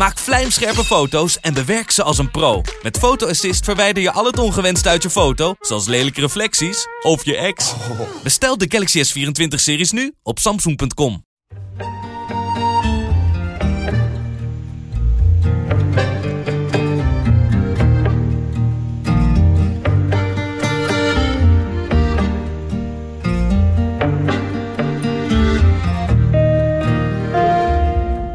Maak vlijmscherpe foto's en bewerk ze als een pro. Met Photo Assist verwijder je al het ongewenst uit je foto, zoals lelijke reflecties of je ex. Bestel de Galaxy S24-series nu op samsung.com.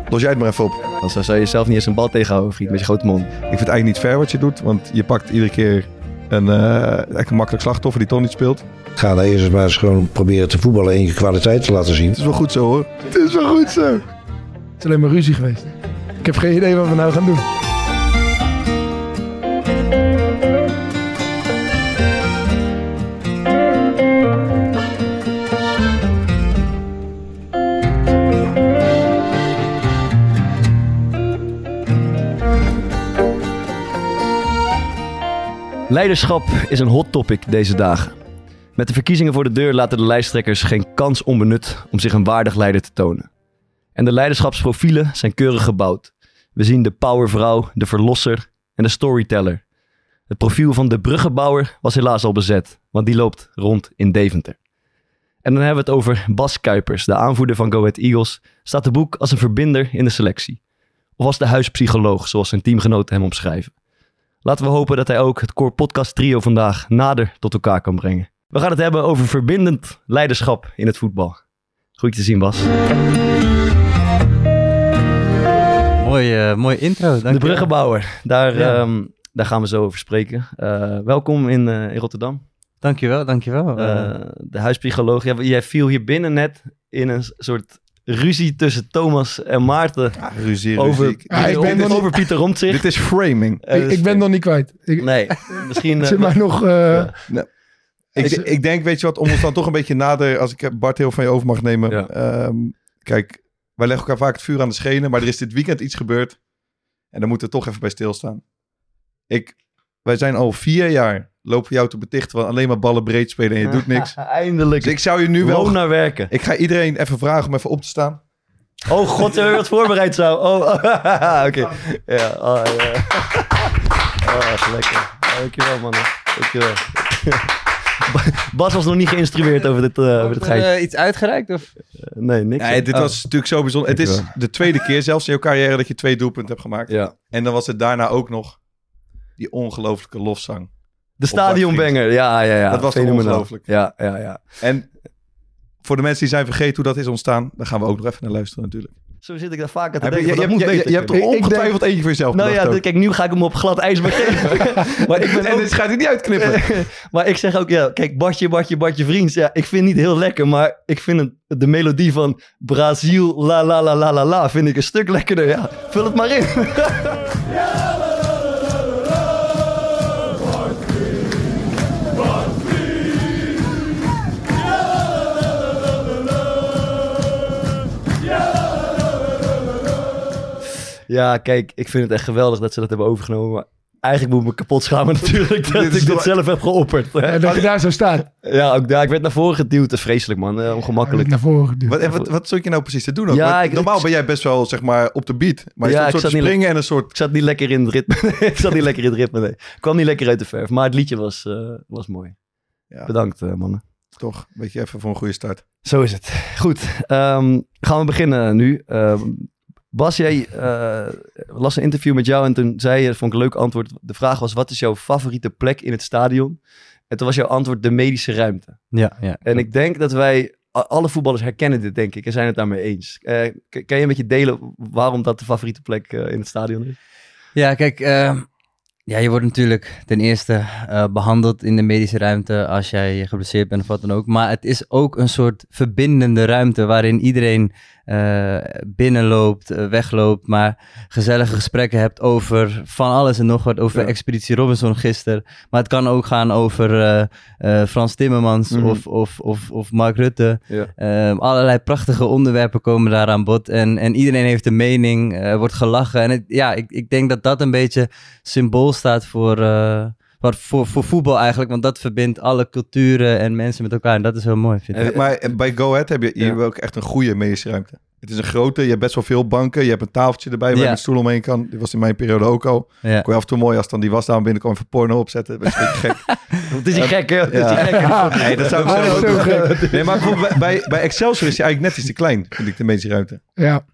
Los jij het maar even op. Dan zou je jezelf niet eens een bal tegenhouden, vriend, met je grote mond. Ik vind het eigenlijk niet fair wat je doet, want je pakt iedere keer een, eh, een makkelijk slachtoffer die toch niet speelt. Ga daar eerst maar eens gewoon proberen te voetballen en je kwaliteit te laten zien. Het is wel goed zo hoor. Het is wel goed zo. Het is alleen maar ruzie geweest. Ik heb geen idee wat we nou gaan doen. Leiderschap is een hot topic deze dagen. Met de verkiezingen voor de deur laten de lijsttrekkers geen kans onbenut om zich een waardig leider te tonen. En de leiderschapsprofielen zijn keurig gebouwd. We zien de powervrouw, de verlosser en de storyteller. Het profiel van de bruggenbouwer was helaas al bezet, want die loopt rond in Deventer. En dan hebben we het over Bas Kuipers, de aanvoerder van Go Ahead Eagles, staat de boek als een verbinder in de selectie. Of als de huispsycholoog, zoals zijn teamgenoten hem omschrijven. Laten we hopen dat hij ook het Core Podcast trio vandaag nader tot elkaar kan brengen. We gaan het hebben over verbindend leiderschap in het voetbal. Goed te zien, Bas. Mooi, eh, mooi intro. Dank de bruggenbouwer, daar, Ja. ehm, daar gaan we zo over spreken. Eh, welkom in, eh, in Rotterdam. Dankjewel, dankjewel. Eh de huispsycholoog. Jij viel hier binnen net in een soort ruzie tussen Thomas en Maarten. Ruzie, over, ruzie. Ja, ik ben over, niet- Pieter Omtzigt. Dit is framing. Eh, ik, dus- ik ben nog niet kwijt. Ik, Nee, misschien... eh, zit maar nog... eh, Ja. Ik, ik denk, weet je wat, om ons dan toch een beetje nader, als ik Bart heel van je over mag nemen. Ja. Ehm, kijk, wij leggen elkaar vaak het vuur aan de schenen, maar er is dit weekend iets gebeurd. En daar moeten we toch even bij stilstaan. Ik, wij zijn al vier jaar, lopen jou te betichten van alleen maar ballen breed spelen en je doet niks. Eindelijk. Dus ik zou je nu wel... naar werken. Ik ga iedereen even vragen om even op te staan. Oh god, hebben we wat voorbereid zo? Oh, oké. Ja, oh, ja. Oh, echt lekker. Dankjewel, man. Dankjewel. Bas was nog niet geïnstrueerd over dit, eh over dit geitje. eh, iets uitgereikt? Of? nee, niks. Nee, dit Oh. was natuurlijk zo bijzonder. Het is de tweede keer zelfs in jouw carrière dat je twee doelpunten hebt gemaakt. Ja. En dan was het daarna ook nog die ongelooflijke lofzang. De stadionbanger. Ja, ja, ja. Dat was ongelooflijk? Ja, ja, ja. En voor de mensen die zijn vergeten hoe dat is ontstaan, daar gaan we ook nog even naar luisteren natuurlijk. Zo zit ik daar vaker te denken. je, hebt- moet je, je hebt er ongetwijfeld eentje voor jezelf Nou ja, ook. kijk, nu ga ik hem op glad ijs geven. maar ik ben En ook... dit gaat hij niet uitknippen. maar ik zeg ook, ja, kijk, Bartje, Bartje, Bartje Vriends. Ja, ik vind het niet heel lekker, maar ik vind de melodie van Brazil, la la la la la la, vind ik een stuk lekkerder. Ja, vul het maar in. Ja, kijk, ik vind het echt geweldig dat ze dat hebben overgenomen. Maar eigenlijk moet ik me kapot schamen natuurlijk dat ik dit zelf heb geopperd. en dat je daar zo staat. Ja, ook daar. Ik werd naar voren geduwd. Dat is vreselijk, man. Eh, ongemakkelijk. Naar voren geduwd. Wat, en wat, wat zat je nou precies te doen? Ook? Ja, Want ik- normaal ik- ben jij best wel zeg maar op de beat. Maar je Ja, stond ik een soort zat te niet springen en een soort... Ik zat niet lekker in het ritme. ik zat niet lekker in het ritme, nee. Ik kwam niet lekker uit de verf. Maar het liedje was, eh, was mooi. Ja, Bedankt, eh, mannen. toch een beetje even voor een goede start. Zo is het. Goed. ehm, gaan we beginnen nu. Ehm, Bas, jij eh, las een interview met jou en toen zei je, dat vond ik een leuk antwoord. De vraag was, wat is jouw favoriete plek in het stadion? En toen was jouw antwoord de medische ruimte. Ja, ja. En ik denk dat wij, alle voetballers herkennen dit, denk ik, en zijn het daarmee eens. Eh, kan je een beetje delen waarom dat de favoriete plek eh, in het stadion is? Ja, kijk, ja, je wordt natuurlijk ten eerste eh, behandeld in de medische ruimte als jij geblesseerd bent of wat dan ook. Maar het is ook een soort verbindende ruimte waarin iedereen eh, binnenloopt, eh, wegloopt, maar gezellige gesprekken hebt over van alles en nog wat. Over Ja. Expeditie Robinson gisteren. Maar het kan ook gaan over eh, Frans Timmermans Mhm. of, of, of, of Mark Rutte. Ja. Ehm, allerlei prachtige onderwerpen komen daar aan bod. En, en iedereen heeft een mening, er wordt gelachen. En het, ja, ik, ik denk dat dat een beetje symbool staat voor, wat voor, voor voetbal eigenlijk. Want dat verbindt alle culturen en mensen met elkaar. En dat is heel mooi, vind ik. Eh, maar eh, bij Go Ahead heb je, je Ja. hebt ook echt een goede medische ruimte. Het is een grote, je hebt best wel veel banken. Je hebt een tafeltje erbij waar je met stoel omheen kan. Die was in mijn periode ook al. Ja. Kon je af en toe mooi als dan die wasdame binnenkwam even porno opzetten. Dat is een gek. Het is niet gek, hè? Het is gek. Nee, dat zou ik zelf dat ook zo doen. gek. Nee, maar bij, bij, bij Excelsior is hij eigenlijk net iets te klein, vind ik, de medische ruimte. Ja.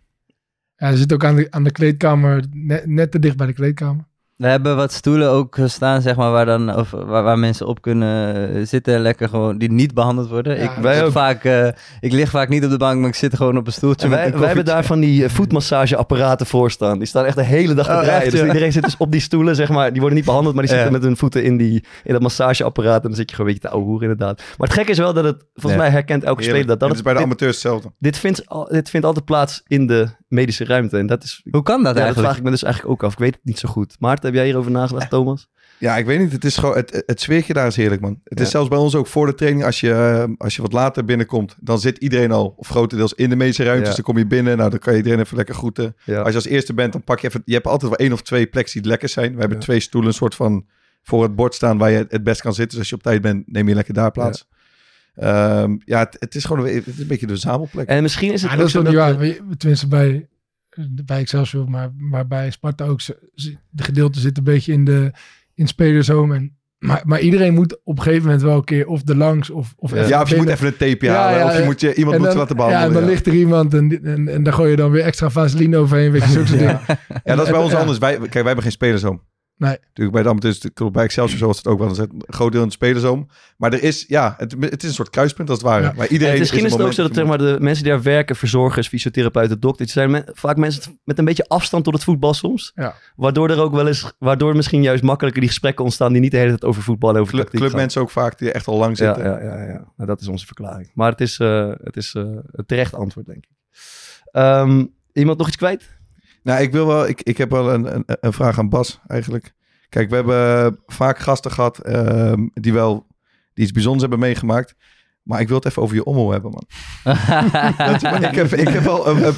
ja, ze zit ook aan de, aan de kleedkamer, net, net te dicht bij de kleedkamer. We hebben wat stoelen ook staan, zeg maar, waar, dan, of, waar, waar mensen op kunnen zitten en lekker gewoon, die niet behandeld worden. Ja, ik, wij ook. vaak, eh, ik lig vaak niet op de bank, maar ik zit gewoon op een stoeltje En met wij, een wij hebben daar van die eh, voetmassageapparaten voor staan. Die staan echt de hele dag te Oh, draaien. echt, dus ja. iedereen zit dus op die stoelen, zeg maar. Die worden niet behandeld, maar die zitten Ja. met hun voeten in, die, in dat massageapparaat. En dan zit je gewoon een beetje te ouwe hoeren, inderdaad. Maar het gekke is wel dat het, volgens Ja. mij herkent elke speler dat. dat het is bij de dit, amateurs hetzelfde. dit, vindt, dit vindt altijd plaats in de medische ruimte. En dat is... Hoe kan dat Ja, dat eigenlijk? vraag ik me dus eigenlijk ook af. Ik weet het niet zo goed. Maarten, heb jij hierover nagedacht, Thomas? Ja, ik weet niet. Het, is gewoon, het, het sfeertje daar is heerlijk, man. Het Ja. is zelfs bij ons ook voor de training. Als je, eh, als je wat later binnenkomt, dan zit iedereen al, of grotendeels, in de medische ruimtes. Ja. Dan kom je binnen, nou, dan kan je iedereen even lekker groeten. Ja. Als je als eerste bent, dan pak je even... Je hebt altijd wel één of twee plekken die lekker zijn. We hebben Ja. twee stoelen, een soort van voor het bord staan waar je het best kan zitten. Dus als je op tijd bent, neem je lekker daar plaats. Ja, ja het, het is gewoon een, het is een beetje de verzamelplek. En misschien is het Ja, ook dat is zo toch niet dat- waar. We- Tenminste bij, bij Excelsior, maar, maar bij Sparta ook. De gedeelte zit een beetje in de in spelershome. En, maar, maar iedereen moet op een gegeven moment wel een keer of er langs of, of Ja. of je moet even een tape halen. ja, of je moet je, iemand moet dan- je laten Ja, en behandelen. dan Ja, ligt er iemand en, en, en daar gooi je dan weer extra vaseline overheen. Weet je, zulke dingen. Ja, dat is bij En- ons ja. anders. Wij, kijk, wij hebben geen spelersoom. Nee. Natuurlijk bij de amateurs, bij Excelsior zoals het ook wel. Een groot deel in de spelersoom. Maar er is, ja, het, het is een soort kruispunt als het ware. Ja. Maar iedereen En misschien is het ook zo dat zeg maar, de mensen die daar werken, verzorgers, fysiotherapeuten, dokters, zijn me- vaak mensen met een beetje afstand tot het voetbal soms. Ja. Waardoor er ook wel eens, waardoor misschien juist makkelijker die gesprekken ontstaan die niet de hele tijd over voetbal en over Club, clubmensen ook vaak die echt al lang Ja, zitten. ja, ja, ja. Nou, dat is onze verklaring. Maar het is, eh, het is eh, een terecht antwoord, denk ik. Ehm, iemand nog iets kwijt? Nou, ik wil wel, ik, ik heb wel een, een, een vraag aan Bas eigenlijk. Kijk, we hebben vaak gasten gehad ehm, die wel die iets bijzonders hebben meegemaakt. Maar ik wil het even over je ommel hebben, man. Dat- ik, heb, ik heb al een,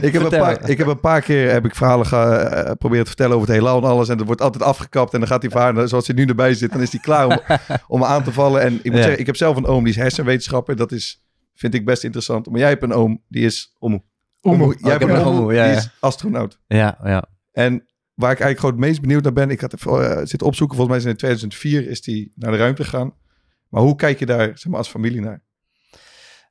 ik heb een paar, ik heb een paar keer heb ik verhalen geprobeerd te vertellen over het heelal en alles. En er wordt altijd afgekapt en dan gaat hij varen. Zoals hij nu erbij zit, dan is hij klaar om, om me aan te vallen. En ik moet Ja. zeggen, ik heb zelf een oom die is hersenwetenschapper. Dat is, vind ik best interessant. Maar jij hebt een oom die is... Omoe. Omoe. Jij oom omoe, ja, die ja. is astronaut. ja, ja. En waar ik eigenlijk gewoon het meest benieuwd naar ben, ik had even eh, zitten opzoeken, volgens mij is in 2004 is hij naar de ruimte gegaan. Maar hoe kijk je daar zeg maar, als familie naar?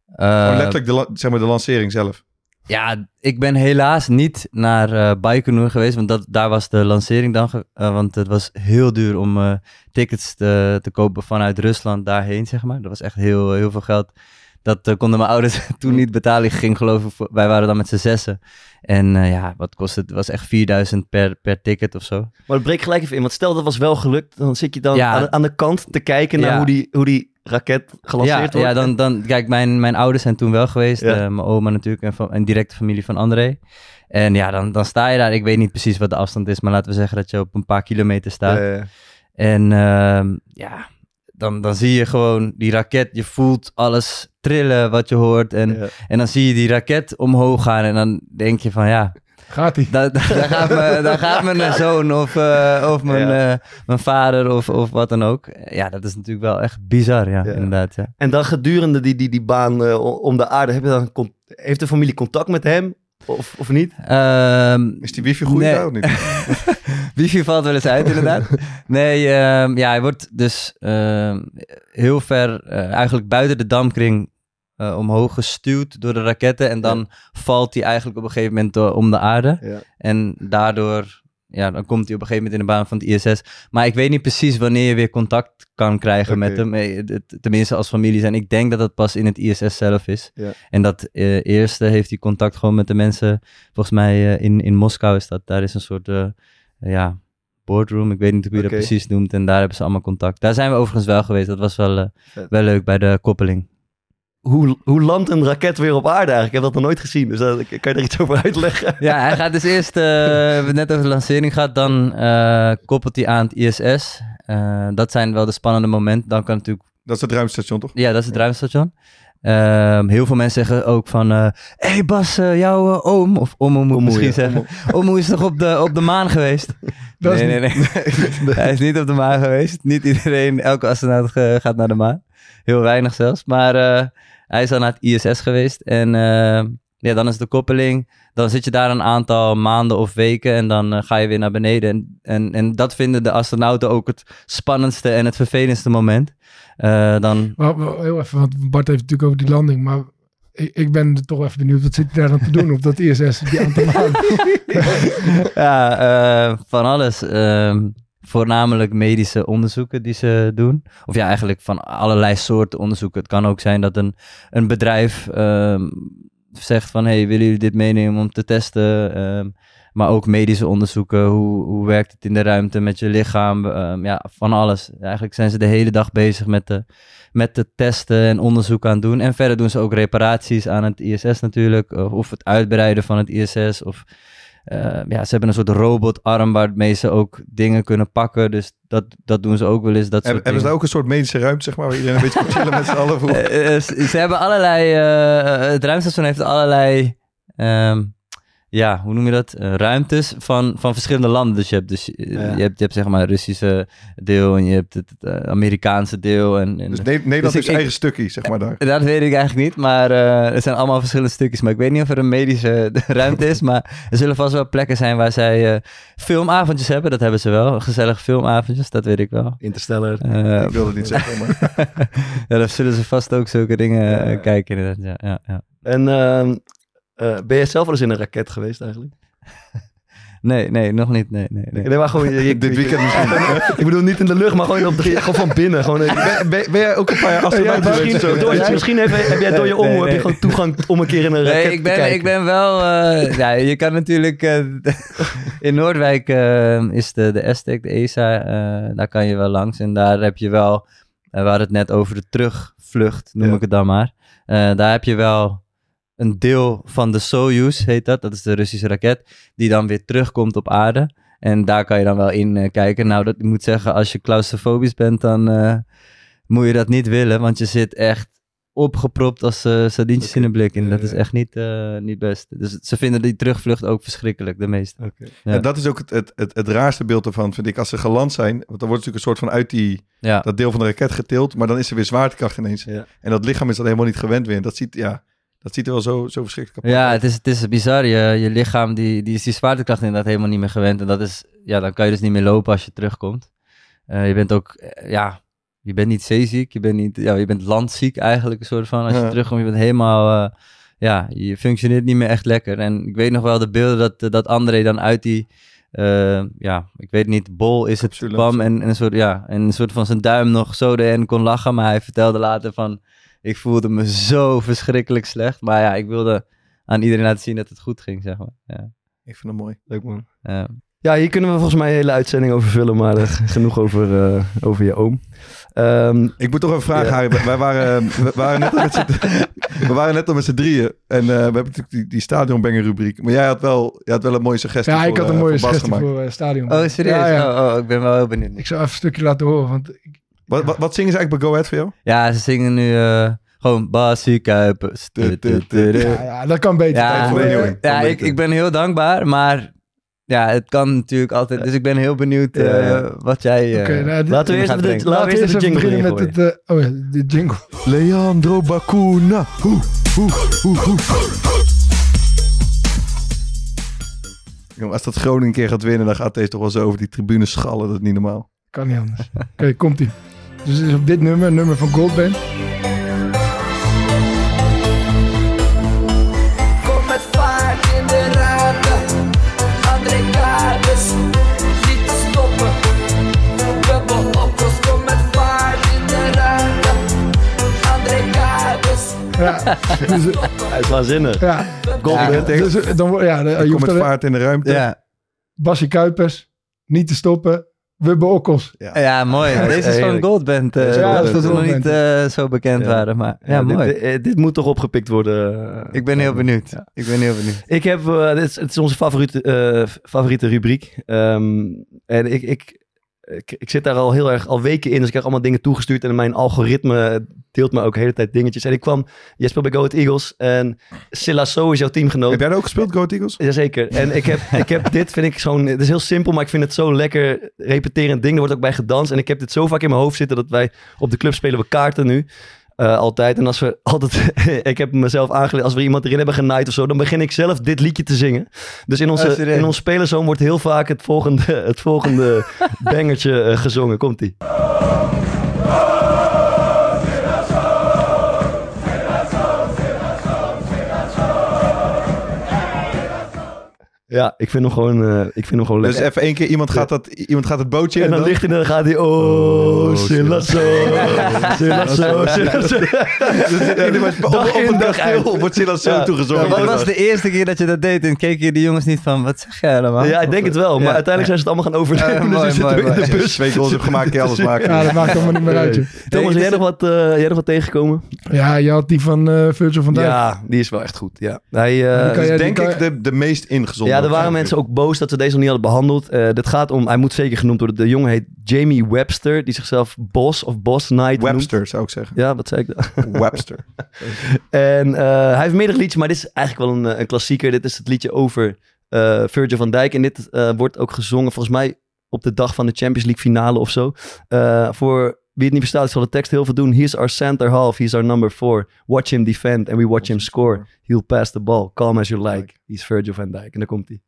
Eh, letterlijk de, zeg maar, de lancering zelf. Ja, ik ben helaas niet naar eh Baikonur geweest, want dat, daar was de lancering dan. ge- want het was heel duur om eh, tickets te, te kopen vanuit Rusland daarheen, zeg maar. Dat was echt heel, heel veel geld. Dat eh, konden mijn ouders toen niet betalen. Ik ging geloof ik, wij waren dan met z'n zessen. En eh, ja, wat kost het? Het was echt 4000 per, per ticket of zo. Maar het breekt gelijk even in. Want stel dat was wel gelukt, dan zit je dan Ja. aan, de, aan de kant te kijken naar Ja. hoe, die, hoe die raket gelanceerd ja, wordt. Ja, dan, dan, kijk, mijn, mijn ouders zijn toen wel geweest. Ja. eh, mijn oma natuurlijk en, van, en directe familie van André. En ja, dan, dan sta je daar. Ik weet niet precies wat de afstand is, maar laten we zeggen dat je op een paar kilometer staat. En ehm, ja, dan, dan zie je gewoon die raket. Je voelt alles trillen wat je hoort. En, Ja. en dan zie je die raket omhoog gaan. En dan denk je van ja, Gaat hij? daar, gaat, mijn, daar gaat mijn zoon of, eh, of mijn, Ja. eh, mijn vader of, of wat dan ook. Ja, dat is natuurlijk wel echt bizar, ja, Ja. inderdaad. Ja. En dan gedurende die, die, die baan eh, om de aarde, heb je dan con- heeft de familie contact met hem of, of niet? Ehm, Is die wifi goed Nee. daar of niet? Wifi valt wel eens uit, inderdaad. Nee, ehm, ja, hij wordt dus ehm, heel ver, eh, eigenlijk buiten de dampkring eh, omhoog gestuwd door de raketten. En dan valt hij eigenlijk op een gegeven moment door- om de aarde. Ja. En daardoor, ja, dan komt hij op een gegeven moment in de baan van het ISS. Maar ik weet niet precies wanneer je weer contact kan krijgen met hem. Tenminste als familie zijn. Ik denk dat dat pas in het ISS zelf is. Ja. En dat eh, eerste heeft hij contact gewoon met de mensen. Volgens mij eh, in, in Moskou is dat. Daar is een soort, eh, ja, boardroom. Ik weet niet hoe je dat precies noemt. En daar hebben ze allemaal contact. Daar zijn we overigens wel geweest. Dat was wel, wel leuk bij de koppeling. Hoe, hoe landt een raket weer op aarde eigenlijk? Ik heb dat nog nooit gezien, dus dat, kan je er iets over uitleggen? Ja, hij gaat dus eerst, eh, we hebben het net over de lancering gehad, dan eh, koppelt hij aan het ISS. Eh, dat zijn wel de spannende momenten. Dan kan natuurlijk, Dat is het ruimstation, toch? ja, dat is het ruimstation. Ehm, heel veel mensen zeggen ook van, hé hey Bas, jouw oom, of oom moet misschien ja, zeggen, oom is toch op de, op de maan geweest? Dat is nee, nee, nee, Hij is niet op de maan geweest. Niet iedereen, elke astronaut gaat naar de maan. Heel weinig zelfs. Maar eh, hij is al naar het ISS geweest. En eh, ja, dan is de koppeling. Dan zit je daar een aantal maanden of weken en dan eh, ga je weer naar beneden. En, en, en dat vinden de astronauten ook het spannendste en het vervelendste moment. Eh, dan, Maar, maar heel even, want Bart heeft natuurlijk over die landing, maar ik, ik ben er toch even benieuwd, wat zit hij daar dan te doen op dat ISS, die aantal maanden? ja, van alles. Ehm, voornamelijk medische onderzoeken die ze doen. Of ja, eigenlijk van allerlei soorten onderzoeken. Het kan ook zijn dat een, een bedrijf ehm, zegt van... hey, willen jullie dit meenemen om te testen? Ehm, maar ook medische onderzoeken. Hoe, hoe werkt het in de ruimte met je lichaam? Ehm, ja, van alles. Eigenlijk zijn ze de hele dag bezig met de, met de testen en onderzoek aan doen. En verder doen ze ook reparaties aan het ISS natuurlijk. Of, of het uitbreiden van het ISS. Of ja, ze hebben een soort robotarm waarmee ze ook dingen kunnen pakken. Dus dat, dat doen ze ook wel eens. Dat Hebben, ze daar ook een soort medische ruimte, zeg maar, waar iedereen een beetje kan chillen met z'n allen? Voor... Eh, eh, ze ze hebben allerlei. eh, het ruimtestation heeft allerlei. ehm, ja, hoe noem je dat? Eh, ruimtes van, van verschillende landen. Dus je hebt, dus, eh, Ja. je hebt, je hebt zeg maar het Russische deel en je hebt het, eh, Amerikaanse deel. En, en Dus Ne- Nederland Dus ik- heeft zijn ik- eigen stukje, zeg maar, daar. dat weet ik eigenlijk niet, maar eh, er zijn allemaal verschillende stukjes. Maar ik weet niet of er een medische ruimte is. Maar er zullen vast wel plekken zijn waar zij eh, filmavondjes hebben. Dat hebben ze wel. Gezellige filmavondjes, dat weet ik wel. Interstellar. Ik wilde het niet zeggen, maar... ja, dan zullen ze vast ook zulke dingen kijken inderdaad. Ja, ja, ja. En eh, ben je zelf wel eens in een raket geweest eigenlijk? Nee, nee, nog niet. Nee, nee, nee. Nee, maar gewoon... Je, je- Dit weekend misschien. ik bedoel niet in de lucht, maar gewoon, op de, gewoon van binnen. Gewoon, Ben, ben, ben jij ook een paar jaar astronaut Ja, geweest? misschien, door, heb, heb jij door je omo nee, heb je nee. gewoon toegang om een keer in een raket Nee, ik te ben, kijken. ik ben wel... eh, ja, je kan natuurlijk... eh, in Noordwijk eh, is de, de ESTEC, de ESA, eh, daar kan je wel langs. En daar heb je wel... we hadden het net over de terugvlucht, noem Ja. ik het dan maar. Eh, daar heb je wel een deel van de Soyuz, heet dat. Dat is de Russische raket. Die dan weer terugkomt op aarde. En daar kan je dan wel in eh, kijken. Nou, dat, ik moet zeggen, als je claustrofobisch bent, dan eh, moet je dat niet willen. Want je zit echt opgepropt als eh sardientjes in een blik. En dat is echt niet, eh, niet best. Dus ze vinden die terugvlucht ook verschrikkelijk, de meeste. Ja. En dat is ook het, het, het, het raarste beeld ervan, vind ik. Als ze geland zijn, want dan wordt natuurlijk een soort van uit die, Ja, dat deel van de raket getild, maar dan is er weer zwaartekracht ineens. Ja. En dat lichaam is dat helemaal niet gewend weer. En dat ziet, ja, dat ziet er wel zo, zo verschrikkelijk kapot ja uit. het, is, het is bizar. Je, je lichaam die, die is die zwaartekracht inderdaad helemaal niet meer gewend. En dat is, ja, dan kan je dus niet meer lopen als je terugkomt. Eh, je bent ook, eh, ja, je bent niet zeeziek. Je bent, niet, ja, je bent landziek eigenlijk, een soort van. Als je Ja. terugkomt, je bent helemaal, eh, ja, je functioneert niet meer echt lekker. En ik weet nog wel de beelden dat, dat André dan uit die, ja, ik weet niet, bol is het kwam. En, en, een soort, ja, en een soort van zijn duim nog zo erin kon lachen. Maar hij vertelde later van, ik voelde me zo verschrikkelijk slecht. Maar ja, ik wilde aan iedereen laten zien dat het goed ging, zeg maar. Ja, Ik vind het mooi. Leuk man. ja. Ja, hier kunnen we volgens mij een hele uitzending over vullen, maar eh, genoeg over, eh, over je oom. Ehm, Ik moet toch even vragen, Ja. Harry. Wij waren, we waren net al met z'n, we waren net al met z'n drieën. En eh, we hebben natuurlijk die, die stadionbanger rubriek. Maar jij had wel, jij had wel een mooie suggestie Ja, ik voor, had een eh, mooie suggestie gemaakt. voor eh, stadion. Oh, serieus? Ja, ja. Oh, oh, ik ben wel heel benieuwd. Ik zou even een stukje laten horen, want ik, Wat, wat, wat zingen ze eigenlijk bij Go Ahead voor jou? Ja, ze zingen nu eh, gewoon Basie Kuipers. Du- du- du- du. ja, ja, dat kan beter. Ja, Tijd voor vernieuwing. Ja, Kan ik, beter. ik ben heel dankbaar, maar ja, het kan natuurlijk altijd. Dus ik ben heel benieuwd Ja, eh, ja. wat jij. nou, laten we eerst de, brengen. laten we eerst de even jingle beginnen met het... eh, oh ja, de jingle. Leandro Bacuna. Hoe, hoe, hoe, hoe. Jongen, Als dat Groningen een keer gaat winnen, dan gaat deze toch wel zo over die tribune schallen. Dat is niet normaal. Kan niet anders. Oké, komt-ie. Dus het is op dit nummer, een nummer van Goldband. Kom met vaart in de ruimte. André Kuipers, niet te stoppen. Bubbel opkost, kom met vaart in de ruimte. André Kuipers, Ja, dus, Hij is waanzinnig. ja. Golden Dus, eh, dan, ja, je met vaart in de ruimte. ja, Basje Kuipers, niet te stoppen. Wubbe Okkels. Ja, mooi. Ja, Deze is van. Goldband. eh Deze is ja, dat we nog niet eh, zo bekend Ja. waren. Maar ja, dit, mooi. Dit, eh, dit moet toch opgepikt worden. eh. ik ben heel benieuwd. Ik ben heel benieuwd. Ik heb, eh, dit is, het is onze favoriete, eh, favoriete rubriek. Ehm, en ik, ik, ik, ik zit daar al heel erg al weken in. Dus ik krijg allemaal dingen toegestuurd. En mijn algoritme deelt me ook de hele tijd dingetjes. En ik kwam, jij speelt bij Go Ahead Eagles. En Silla So is jouw teamgenoot. Heb jij dat ook gespeeld, Go Ahead Eagles? Jazeker. En ik heb, ik heb dit, vind ik zo'n... Het is heel simpel, maar ik vind het zo'n lekker repeterend ding. Er wordt ook bij gedanst. En ik heb dit zo vaak in mijn hoofd zitten dat wij op de club spelen we kaarten nu. Eh, altijd. En als we altijd... ik heb mezelf aangeleerd. Als we iemand erin hebben genaaid of zo, dan begin ik zelf dit liedje te zingen. Dus in, onze, in ons spelerzoon wordt heel vaak het volgende, het volgende bangertje eh, gezongen. Komt-ie. Ja, ik vind hem gewoon, eh, ik vind hem gewoon Dus lekker. even één keer, iemand gaat, dat, iemand gaat het bootje in En dan ligt hij en dan gaat hij... Oh, Oh, Silla So. Silla So. Silla So. op, Dag in, een dag uit. wordt Silas zo Ja. toegezongen. Wat was de eerste keer dat je dat deed? En keken je die jongens niet van, wat zeg jij allemaal? Ja, ik denk het wel. Maar Ja. uiteindelijk zijn ze het allemaal gaan overnemen. Ja, dus mooi, zitten mooi, in de bus. Twee goals hebt gemaakt, alles maken. Ja, dat maakt allemaal niet meer uit. Thomas, jij nog wat, eh, jij nog wat tegengekomen? Ja, je had die van eh Virgil van Dijk. Ja, die is wel echt goed. Ja, hij, eh, is denk ik de, de meest ingezonden. Er waren mensen ook boos dat ze deze nog niet hadden behandeld. Eh dit gaat om, hij moet zeker genoemd worden. De jongen heet Jamie Webster, die zichzelf Boss of Boss Knight noemt. Webster, zou ik zeggen. Ja, wat zei ik dan? Webster. En eh, hij heeft meerdere liedjes, maar dit is eigenlijk wel een, eh, een klassieker. Dit is het liedje over eh, Virgil van Dijk. En dit wordt ook gezongen volgens mij op de dag van de Champions League finale of zo. Voor wie het niet verstaat, ik zal de tekst heel veel doen. He's our center half, he's our number four. Watch him defend and we watch him score. He'll pass the ball, calm as you like. He's Virgil van Dijk. En daar komt hij.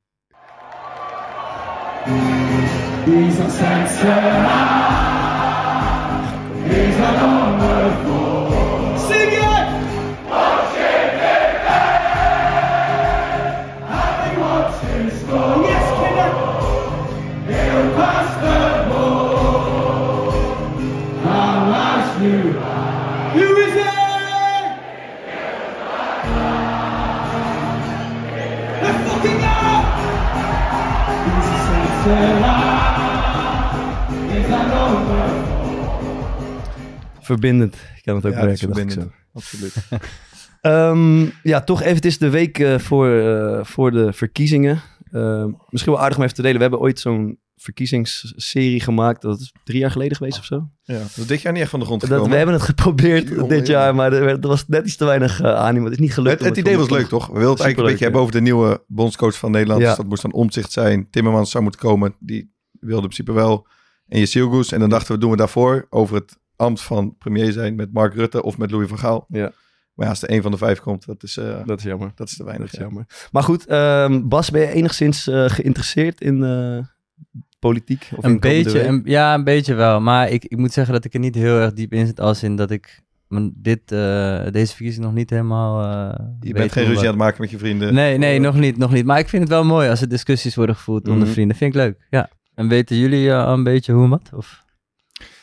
Verbindend. Ik kan het ook Ja, merken, dacht ik zo. verbindend. Absoluut. Ehm, ja, toch even, het is de week eh, voor, eh, voor de verkiezingen. Ehm, misschien wel aardig om even te delen. We hebben ooit zo'n verkiezingsserie gemaakt. Dat is drie jaar geleden geweest of zo. Ja, dat is dit jaar niet echt van de grond Dat, gekomen. we hebben het geprobeerd Jongen, dit jaar, maar er, werd- er was net iets te weinig uh, animo. Het is niet gelukt. Het, het idee was leuk, toch? We wilden het eigenlijk een beetje hebben over de nieuwe bondscoach van Nederland. Ja. Dus dat moest dan omzicht zijn. Timmermans zou moeten komen. Die wilde in principe wel. En Jezilgoes. En dan dachten we, doen we daarvoor over het ambt van premier zijn met Mark Rutte of met Louis van Gaal. Ja. Maar ja, als er één van de vijf komt, dat is, eh, Dat is jammer. dat is te Dat weinig. is ja. jammer. Maar goed, ehm, Bas, ben je enigszins eh, geïnteresseerd in eh, politiek? Of Een beetje, een- ja, een beetje wel. Maar ik, ik moet zeggen dat ik er niet heel erg diep in zit. Als in dat ik dit, eh, deze verkiezing nog niet helemaal. eh, Je bent geen ruzie aan het maken met je vrienden. Nee, nee, nog niet, nog niet. Maar ik vind het wel mooi als er discussies worden gevoerd onder Mhm. vrienden. Vind ik leuk. Ja. En weten jullie eh, al een beetje hoe wat? Of?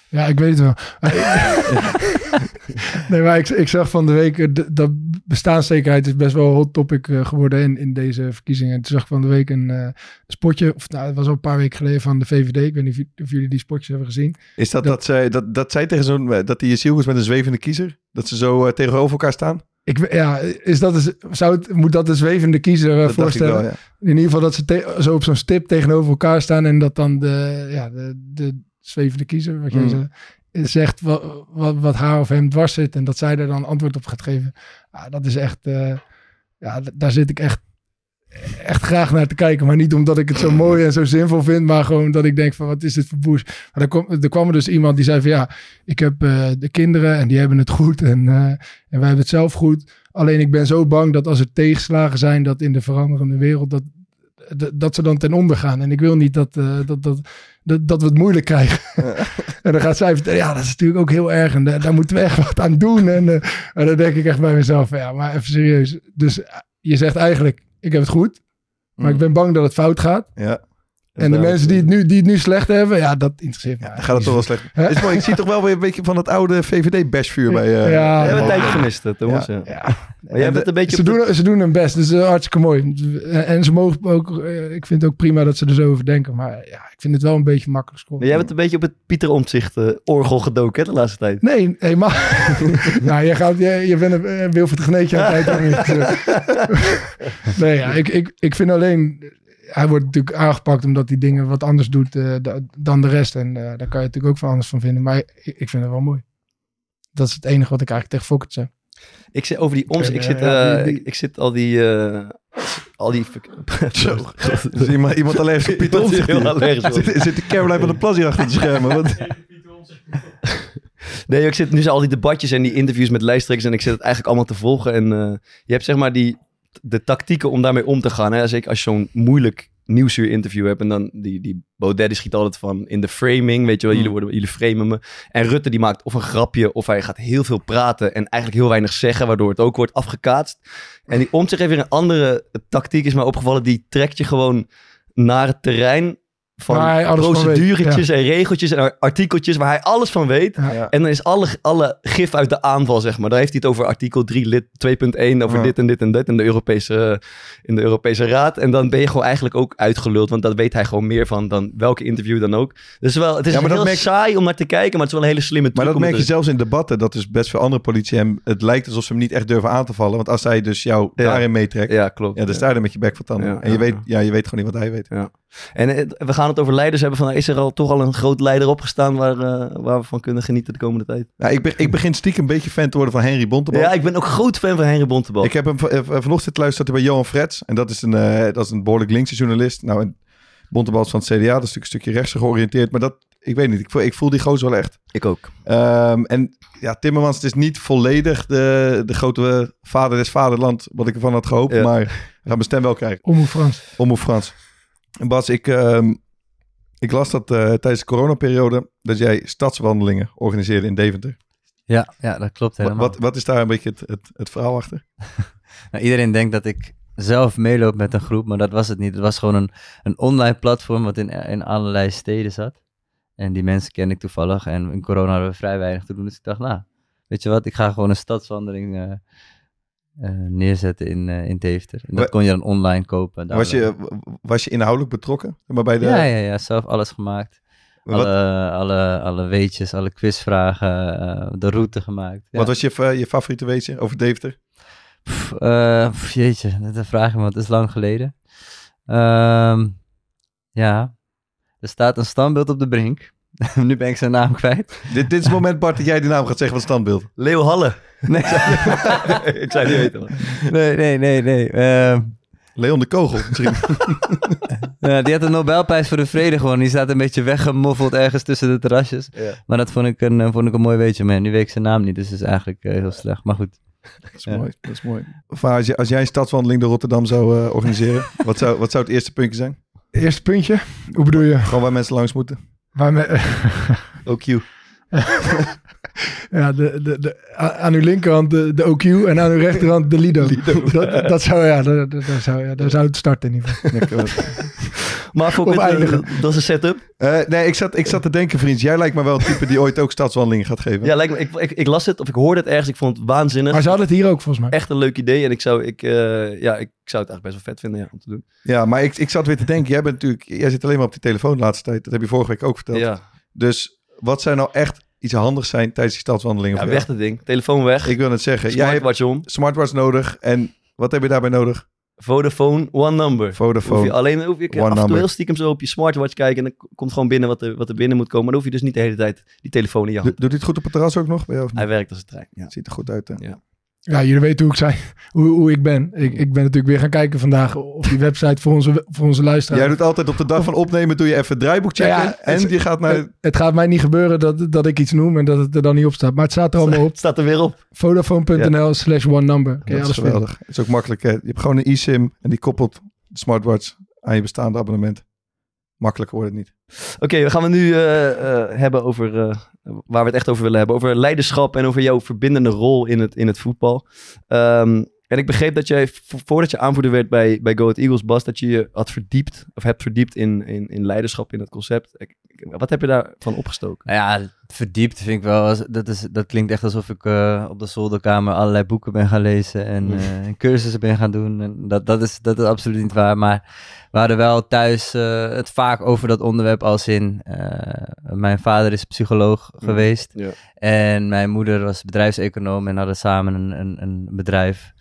Ja, ik weet het wel. nee, maar ik, ik zag van de week, eh, dat bestaanszekerheid is best wel een hot topic eh, geworden in, in deze verkiezingen. Toen zag ik van de week een eh, spotje, of nou, het was al een paar weken geleden van de VVD. Ik weet niet of, jullie die spotjes hebben gezien. Is dat Dat- dat, zij, dat, dat zij tegen zo'n, dat die Jezilgoes met een zwevende kiezer, dat ze zo tegenover elkaar staan? Ik, ja, is dat dus, zou het, moet dat de zwevende kiezer voorstellen? wel, ja. In ieder geval dat ze te- zo op zo'n stip tegenover elkaar staan en dat dan de, ja, de, de zwevende kiezer, wat jij Mm. zei, zegt wat, wat, wat haar of hem dwars zit en dat zij er dan antwoord op gaat geven. Ah, dat is echt, eh, ja, daar zit ik echt, echt graag naar te kijken. Maar niet omdat ik het zo mooi en zo zinvol vind, maar gewoon dat ik denk van wat is dit voor boes. Maar er, kwam, er kwam er dus iemand die zei van ja, ik heb eh, de kinderen en die hebben het goed en, eh, en wij hebben het zelf goed. Alleen ik ben zo bang dat als er tegenslagen zijn, dat in de veranderende wereld, dat, dat, ze dan ten onder gaan. En ik wil niet dat, eh, dat, dat, dat, dat we het moeilijk krijgen. en dan gaat zij vertellen, ja, dat is natuurlijk ook heel erg. En daar, daar moeten we echt wat aan doen. En, eh, en dan denk ik echt bij mezelf, ja, maar even serieus. Dus eh, je zegt eigenlijk, ik heb het goed. Maar Mm. ik ben bang dat het fout gaat. Ja. En de mensen die het, nu, die het nu slecht hebben, ja, dat interesseert me. Ja, dan gaat het toch wel slecht. Hè? Is mooi, ik zie toch wel weer een beetje van het oude VVD-bashvuur bij... eh, Ja, We bij hebben een tijdje gemist, hè, Thomas. Ja. Ja. Maar jij bent een beetje... Ze doen, ze doen hun best, dus eh, hartstikke mooi. En, ze mogen ook, eh, ik vind het ook prima dat ze er zo over denken. Maar ja, ik vind het wel een beetje makkelijk Maar jij bent een beetje op het Pieter Omtzigt eh, orgel gedoken hè, de laatste tijd. Nee, helemaal. nou, je, gaat, je, je bent een uh, Wilfried Geneetje aan het tijd. nee, ja, ik, ik, ik vind alleen... Hij wordt natuurlijk aangepakt omdat hij dingen wat anders doet eh, da- dan de rest. En eh, daar kan je natuurlijk ook van anders van vinden. Maar ik, ik vind het wel mooi. Dat is het enige wat ik eigenlijk tegen Fokkert zeg. Ik zit over die. Oké, Ik zit, ja, eh, die- ik, zit al die... eh, al die... Zo. Iemand, iemand allergisch op Pieter Omtzigt Heel hier. allergisch op. Zit, zit de Caroline van der Plas hier achter de schermen? Wat? Nee, ik zit nu zijn al die debatjes en die interviews met lijsttrekkers en ik zit het eigenlijk allemaal te volgen. En eh, je hebt zeg maar die, de tactieken om daarmee om te gaan. Hè? Zeker als je zo'n moeilijk nieuwsuur interview hebt en dan die, die Baudet die schiet altijd van in de framing, weet je wel, jullie, worden, jullie framen me. En Rutte die maakt of een grapje of hij gaat heel veel praten en eigenlijk heel weinig zeggen, waardoor het ook wordt afgekaatst. En die om zich even een andere tactiek is mij opgevallen, die trekt je gewoon naar het terrein van proceduretjes en regeltjes en artikeltjes waar hij alles van weet. Ja. En dan is alle, alle gif uit de aanval, zeg maar. Daar heeft hij het over artikel 3 lid 2.1, over Ja. dit en dit en dit in de, Europese, in de Europese Raad. En dan ben je gewoon eigenlijk ook uitgeluld, want dat weet hij gewoon meer van dan welke interview dan ook. Dus wel, het is Ja, maar dat heel merk- saai om naar te kijken, maar het is wel een hele slimme truc. Maar dat merk je zelfs in debatten. Dat is best veel andere politici hem... Het lijkt alsof ze hem niet echt durven aan te vallen. Want als hij dus jou Ja. daarin meetrekt... Ja, Ja, klopt. dan sta je er met je bek van tanden. Ja, en je, ja, weet, ja. ja, je weet gewoon niet wat hij weet. En eh, we gaan het over leiders hebben. Van, is er al toch al een groot leider opgestaan waar, eh, waar we van kunnen genieten de komende tijd? Ja, ik, be- ik begin stiekem een beetje fan te worden van Henry Bontebal. Ja, ik ben ook groot fan van Henry Bontebal. Ik heb hem eh, vanochtend luisterd bij Johan Frets. En dat is een, eh, dat is een behoorlijk linkse journalist. Nou, en Bontebal is van het CDA. Dat is natuurlijk een stukje rechts georiënteerd. Maar dat, ik weet niet. Ik voel, ik voel die gozer wel echt. Ik ook. Ehm, en ja, Timmermans, het is niet volledig de, de grote vader des vaderland. Wat ik ervan had gehoopt. Ja. Maar we gaan mijn stem wel krijgen. Omhoog Frans. Omhoog Frans. Bas, ik, ehm, ik las dat eh, tijdens de coronaperiode... dat jij stadswandelingen organiseerde in Deventer. Ja, ja, dat klopt helemaal. wat, wat is daar een beetje het, het, het verhaal achter? Nou, iedereen denkt dat ik zelf meeloop met een groep, maar dat was het niet. Het was gewoon een, een online platform wat in, in allerlei steden zat. En die mensen kende ik toevallig. En in corona hadden we vrij weinig te doen. Dus ik dacht, nou, weet je wat, ik ga gewoon een stadswandeling eh, neerzetten in, eh, in Deventer. En dat kon je dan online kopen. Was je, was je inhoudelijk betrokken? Maar bij de, Ja, ja, ja, zelf alles gemaakt. Alle, alle, alle weetjes, alle quizvragen, eh, de route gemaakt. Ja. wat was je, je favoriete weetje over Deventer? Pff, eh, pff, jeetje, dat vraag je me, want het is lang geleden. Ehm, ja, er staat een standbeeld op de brink. nu ben ik zijn naam kwijt. Dit, dit is het moment, Bart, dat jij die naam gaat zeggen van standbeeld. Leo Halle. Nee, ik zou niet weten. man. nee, nee, nee. nee. Ehm, Leon de Kogel, misschien. ja, die had de Nobelprijs voor de Vrede gewonnen. Die staat een beetje weggemoffeld ergens tussen de terrasjes. Ja. Maar dat vond ik een, eh, vond ik een mooi weetje. Maar nu weet ik zijn naam niet, dus het is eigenlijk eh, heel slecht. Maar goed. Dat is Ja. mooi, dat is mooi. Of als, je, als jij een stadswandeling door Rotterdam zou eh, organiseren, wat, zou, wat zou het eerste puntje zijn? Eerste puntje. Hoe bedoel je? Gewoon waar mensen langs moeten. Waar me, OQ. ja, de, de, de, aan uw linkerhand de, de OQ en aan uw rechterhand de Lido. Dat, dat zou, ja, dat, dat, dat zou, ja, daar zou het starten in ieder geval. Maar voor eh, eindigen. dat is een setup. Eh, nee, ik zat, ik zat te denken, vriend. Jij lijkt me wel een type die ooit ook stadswandelingen gaat geven. Ja, lijkt me, ik, ik, ik las het of ik hoorde het ergens. Ik vond het waanzinnig. Maar ze hadden het hier ook volgens mij. Echt een leuk idee. En ik zou, ik, eh, ja, ik zou het eigenlijk best wel vet vinden ja, om te doen. Ja, maar ik, ik zat weer te denken. Jij, bent natuurlijk, jij zit alleen maar op die telefoon de laatste tijd. Dat heb je vorige week ook verteld. Ja, Dus wat zou nou echt iets handigs zijn tijdens die stadswandelingen? ja weg dat ding. Telefoon weg. Ik wil het zeggen. Jij hebt Smartwatch om. smartwatch nodig. En wat heb je daarbij nodig? Vodafone, one number. Hoef Vodafone. je alleen hoef je af en toe number. heel stiekem zo op je smartwatch kijken. En dan komt gewoon binnen wat er, wat er binnen moet komen. Maar dan hoef je dus niet de hele tijd die telefoon in je hand. Doet het goed op het terras ook nog? Bij jou, of niet? Hij werkt als een trein. Ja. Ziet er goed uit. Hè? Ja, jullie weten hoe ik, zijn, hoe, hoe ik ben. Ik, ik ben natuurlijk weer gaan kijken vandaag op die website voor onze, voor onze luisteraars. Jij doet altijd op de dag van opnemen, doe je even het draaiboek checken. Ja, ja, en het- je gaat naar... het, het gaat mij niet gebeuren dat, dat ik iets noem en dat het er dan niet op staat. Maar het staat er allemaal op. Het staat er weer op. Vodafone.nl slash one number. Kun je dat is geweldig. Het is ook makkelijk. Hè? Je hebt gewoon een eSIM en die koppelt de smartwatch aan je bestaande abonnement. Makkelijker wordt het niet. Oké, we gaan het nu eh, eh, hebben over eh, waar we het echt over willen hebben. Over leiderschap en over jouw verbindende rol in het, in het voetbal. Ehm, En ik begreep dat jij, vo- voordat je aanvoerder werd bij, bij Go Ahead Eagles, Bas, dat je je had verdiept, of hebt verdiept in, in, in leiderschap, in dat concept. Wat heb je daarvan opgestoken? Nou ja, verdiept vind ik wel. Dat, is, dat klinkt echt alsof ik eh, op de zolderkamer allerlei boeken ben gaan lezen en eh, en cursussen ben gaan doen. En dat, dat, is, dat is absoluut niet waar. Maar we hadden wel thuis eh, het vaak over dat onderwerp als in... mijn vader is psycholoog Mm. geweest Ja. en mijn moeder was bedrijfseconoom en hadden samen een, een, een bedrijf.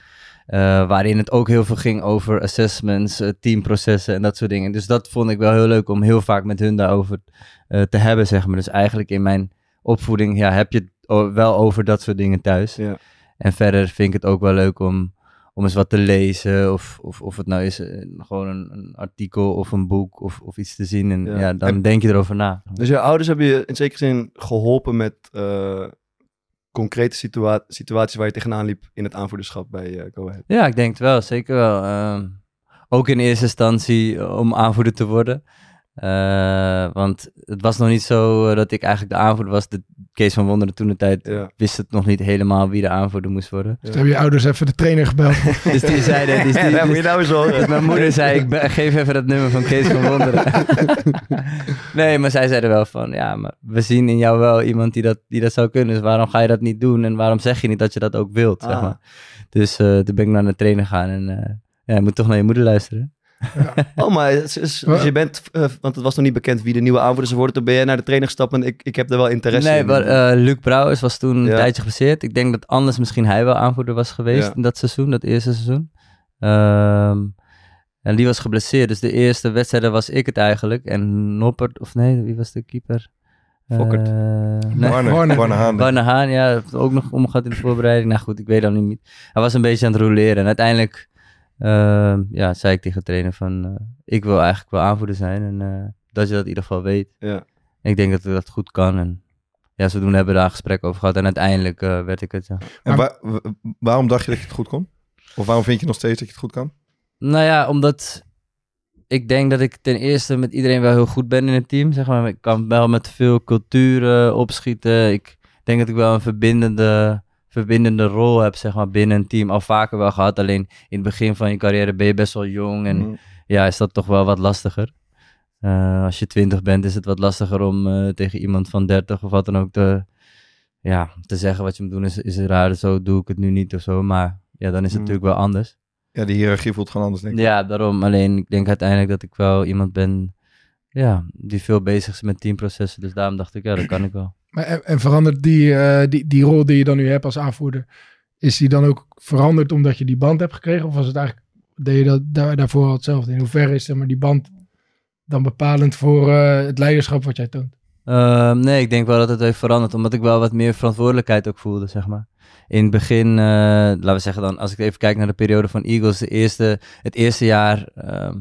Eh, waarin het ook heel veel ging over assessments, eh, teamprocessen en dat soort dingen. Dus dat vond ik wel heel leuk om heel vaak met hun daarover eh, te hebben, zeg maar. Dus eigenlijk in mijn opvoeding ja, heb je het wel over dat soort dingen thuis. Ja. En verder vind ik het ook wel leuk om, om eens wat te lezen. Of, of, of het nou is gewoon een, een artikel of een boek of, of iets te zien. En Ja. ja, dan En- denk je erover na. Dus je ouders hebben je in zekere zin geholpen met concrete situa- situaties waar je tegenaan liep in het aanvoerderschap bij eh Go Ahead. Ja, ik denk het wel, zeker wel. Ehm, ook in eerste instantie om aanvoerder te worden. Eh, want het was nog niet zo eh, dat ik eigenlijk de aanvoerder was. De Kees van Wonderen toen de tijd Ja. wist het nog niet helemaal wie de aanvoerder moest worden. Dus hebben je ouders even de trainer gebeld. Dus die zeiden... Dus die, Ja, moet dus- je nou eens horen. dus mijn moeder zei, ik geef even dat nummer van Kees van Wonderen. nee, maar zij zeiden wel van, ja, maar we zien in jou wel iemand die dat, die dat zou kunnen. Dus waarom ga je dat niet doen? En waarom zeg je niet dat je dat ook wilt, zeg Ah. maar. Dus eh, toen ben ik naar de trainer gegaan en eh, ja, je moet toch naar je moeder luisteren. Oh, maar het is- is- dus je bent, eh, want het was nog niet bekend wie de nieuwe aanvoerder zou worden. Toen ben jij naar de trainer gestapt en ik, ik heb er wel interesse nee, in. maar, eh, Luc Brouwers was toen een tijdje geblesseerd. Ik denk dat anders misschien hij wel aanvoerder was geweest Ja. in dat seizoen, dat eerste seizoen. Ehm, en die was geblesseerd, dus de eerste wedstrijden was ik het eigenlijk. En Noppert, of nee, wie was de keeper? Fokkert. Eh, nee, Warner, Warner. Warner Haan. Warner Haan, ja, heeft ook nog omgehad in de voorbereiding. Nou goed, ik weet dat niet. Hij was een beetje aan het roleren. En uiteindelijk ehm, ja, zei ik tegen de trainer van... eh, ik wil eigenlijk wel aanvoerder zijn. En eh, dat je dat in ieder geval weet. Ja. Ik denk dat ik dat goed kan. En ja, zodoende hebben we daar een gesprek over gehad. En uiteindelijk eh, werd ik het, ja. En wa- wa- waarom dacht je dat je het goed kon? Of waarom vind je nog steeds dat je het goed kan? Nou ja, omdat ik denk dat ik ten eerste met iedereen wel heel goed ben in het team. Zeg maar. Ik kan wel met veel culturen opschieten. Ik denk dat ik wel een verbindende, verbindende rol heb zeg maar, binnen een team. Al vaker wel gehad. Alleen in het begin van je carrière ben je best wel jong. En Mhm. ja, is dat toch wel wat lastiger. Eh, als je twintig bent, is het wat lastiger om eh, tegen iemand van 30 of wat dan ook te, ja, te zeggen wat je moet doen. Is, is raar, zo doe ik het nu niet of zo. Maar ja, dan is het Mhm. natuurlijk wel anders. Ja, die hiërarchie voelt gewoon anders, denk ik. Ja, daarom. Alleen ik denk uiteindelijk dat ik wel iemand ben ja, die veel bezig is met teamprocessen. Dus daarom dacht ik, ja, dat kan ik wel. Maar en, en verandert die, eh, die, die rol die je dan nu hebt als aanvoerder, is die dan ook veranderd omdat je die band hebt gekregen? Of was het eigenlijk, deed je dat daar, daarvoor al hetzelfde? In hoeverre is zeg maar, die band dan bepalend voor eh, het leiderschap wat jij toont? Ehm, nee, ik denk wel dat het heeft veranderd, omdat ik wel wat meer verantwoordelijkheid ook voelde, zeg maar. In het begin, eh, laten we zeggen dan, als ik even kijk naar de periode van Eagles, de eerste, het eerste jaar, ehm,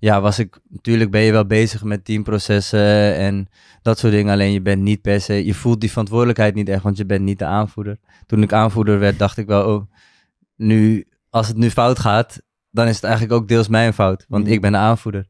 ja, was ik, natuurlijk ben je wel bezig met teamprocessen en dat soort dingen, alleen je bent niet per se, je voelt die verantwoordelijkheid niet echt, want je bent niet de aanvoerder. Toen ik aanvoerder werd, dacht ik wel, oh, nu, als het nu fout gaat, dan is het eigenlijk ook deels mijn fout, want Mhm. ik ben de aanvoerder.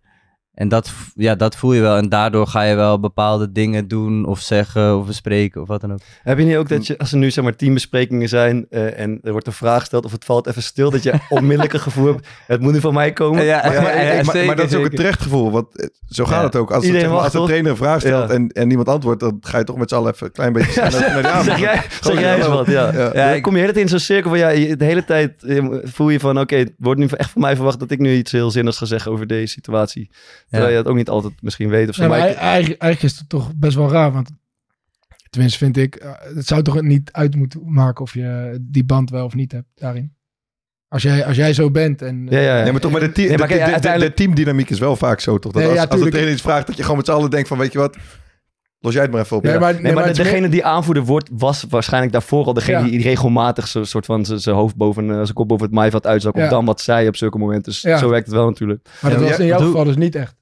En dat, ja, dat voel je wel. En daardoor ga je wel bepaalde dingen doen of zeggen of bespreken of wat dan ook. Heb je niet ook dat je, als er nu zeg maar teambesprekingen zijn eh, en er wordt een vraag gesteld of het valt even stil, dat je onmiddellijk een gevoel hebt, het moet nu van mij komen? Ja, Maar, ja, maar, ja, ik- maar- zeker, maar dat is ook een terecht gevoel. Want eh, zo gaat Ja. het ook. Als, Iedereen het, als de trainer een vraag stelt Ja. en, en niemand antwoordt, dan ga je toch met z'n allen even een klein beetje snel naar de zeg jij, zeg jij eens wat, ja. Ja. Ja, ik- kom je de hele tijd in zo'n cirkel van, ja, je- de hele tijd eh, voel je van, oké, het wordt nu echt van mij verwacht dat ik nu iets heel zinnigs ga zeggen over deze situatie. Terwijl je dat ook niet altijd misschien weet of zo. Ja, maar maar ik- ei- eigenlijk, eigenlijk is het toch best wel raar, want tenminste vind ik, eh, het zou toch niet uit moeten maken of je die band wel of niet hebt daarin. Als jij, als jij zo bent en... ja, ja, ja. Nee, maar toch, maar de, team, Nee, maar de, kijk, de- de- uiteindelijk- de teamdynamiek is wel vaak zo, toch? Dat Nee, als, ja, als de tuurlijk. trainer iets vraagt, dat je gewoon met z'n allen denkt van, weet je wat, los jij het maar even op. Nee, ja. maar, Nee, meer- degene die aanvoerder wordt, was waarschijnlijk daarvoor al degene Ja. die regelmatig zo soort van zijn hoofd boven, eh, zijn kop boven het maaiveld uitzak. Of dan wat zei op zulke momenten. Dus Ja. zo werkt het wel natuurlijk. Maar dat Ja, was in jouw geval dus niet echt.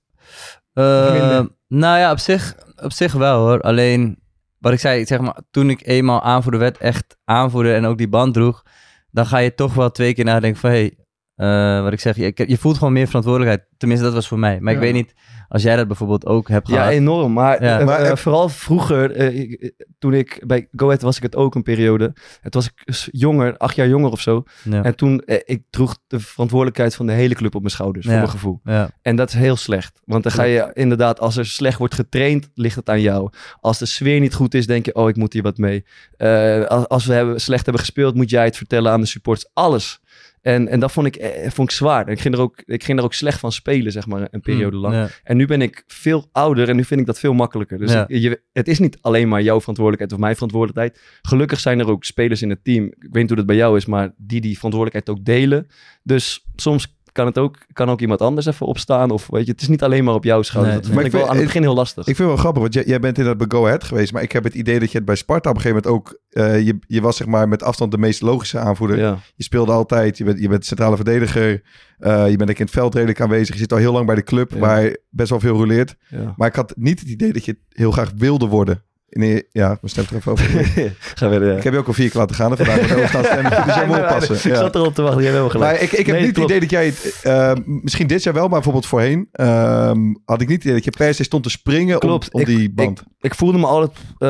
Eh, nou ja, op zich, op zich wel hoor. Alleen, wat ik zei, zeg maar, toen ik eenmaal aanvoerder werd, echt aanvoerder en ook die band droeg, dan ga je toch wel twee keer nadenken van, hé, hey, eh, wat ik zeg, je, je voelt gewoon meer verantwoordelijkheid. Tenminste, dat was voor mij. Maar ik weet niet, als jij dat bijvoorbeeld ook hebt gehad. Ja, enorm. Maar, Ja. eh, Maar, eh, vooral vroeger, eh, ik- toen ik bij Go Ahead was ik het ook een periode. Het was ik jonger, acht jaar jonger of zo. Ja. En toen, ik droeg de verantwoordelijkheid van de hele club op mijn schouders, voor Ja. mijn gevoel. ja. En dat is heel slecht. Want dan ga je inderdaad, als er slecht wordt getraind, ligt het aan jou. Als de sfeer niet goed is, denk je, oh, ik moet hier wat mee. Eh, als, als we hebben, slecht hebben gespeeld, moet jij het vertellen aan de supporters. Alles. En, en dat vond ik, eh, vond ik zwaar. Ik ging, er ook, ik ging er ook slecht van spelen, zeg maar, een periode lang. Ja. En nu ben ik veel ouder en nu vind ik dat veel makkelijker. Dus Ja. je, het is niet alleen maar jouw verantwoordelijkheid of mijn verantwoordelijkheid. Gelukkig zijn er ook spelers in het team. Ik weet niet hoe dat bij jou is, maar die die verantwoordelijkheid ook delen. Dus soms kan het ook, kan ook iemand anders even opstaan. Of weet je, het is niet alleen maar op jouw schouder. Nee, dat nee. Maar ik wel aan vind- het begin heel lastig. Ik vind het wel grappig, want jij, jij bent inderdaad bij Go Ahead geweest. Maar ik heb het idee dat je het bij Sparta op een gegeven moment ook... eh, je, je was zeg maar met afstand de meest logische aanvoerder. ja. Je speelde altijd, je bent, je bent centrale verdediger. eh, je bent ook in het veld redelijk aanwezig. Je zit al heel lang bij de club, Ja. waar je best wel veel roleert. Ja. Maar ik had niet het idee dat je heel graag wilde worden. Nee, ja, we stemmen er even over. Gaan we, Ik heb je ook al vier keer laten gaan. Vandaag wordt overstaan stemmen. Dus jij moet oppassen. Ik Ja. zat erop te wachten, jij hebt wel gelijk. Maar ik, ik heb Nee, niet het idee dat jij het... eh, misschien dit jaar wel, maar bijvoorbeeld voorheen... ehm, had ik niet het idee dat je per se stond te springen Klopt. om, om Ik- die band. ik voelde me altijd eh,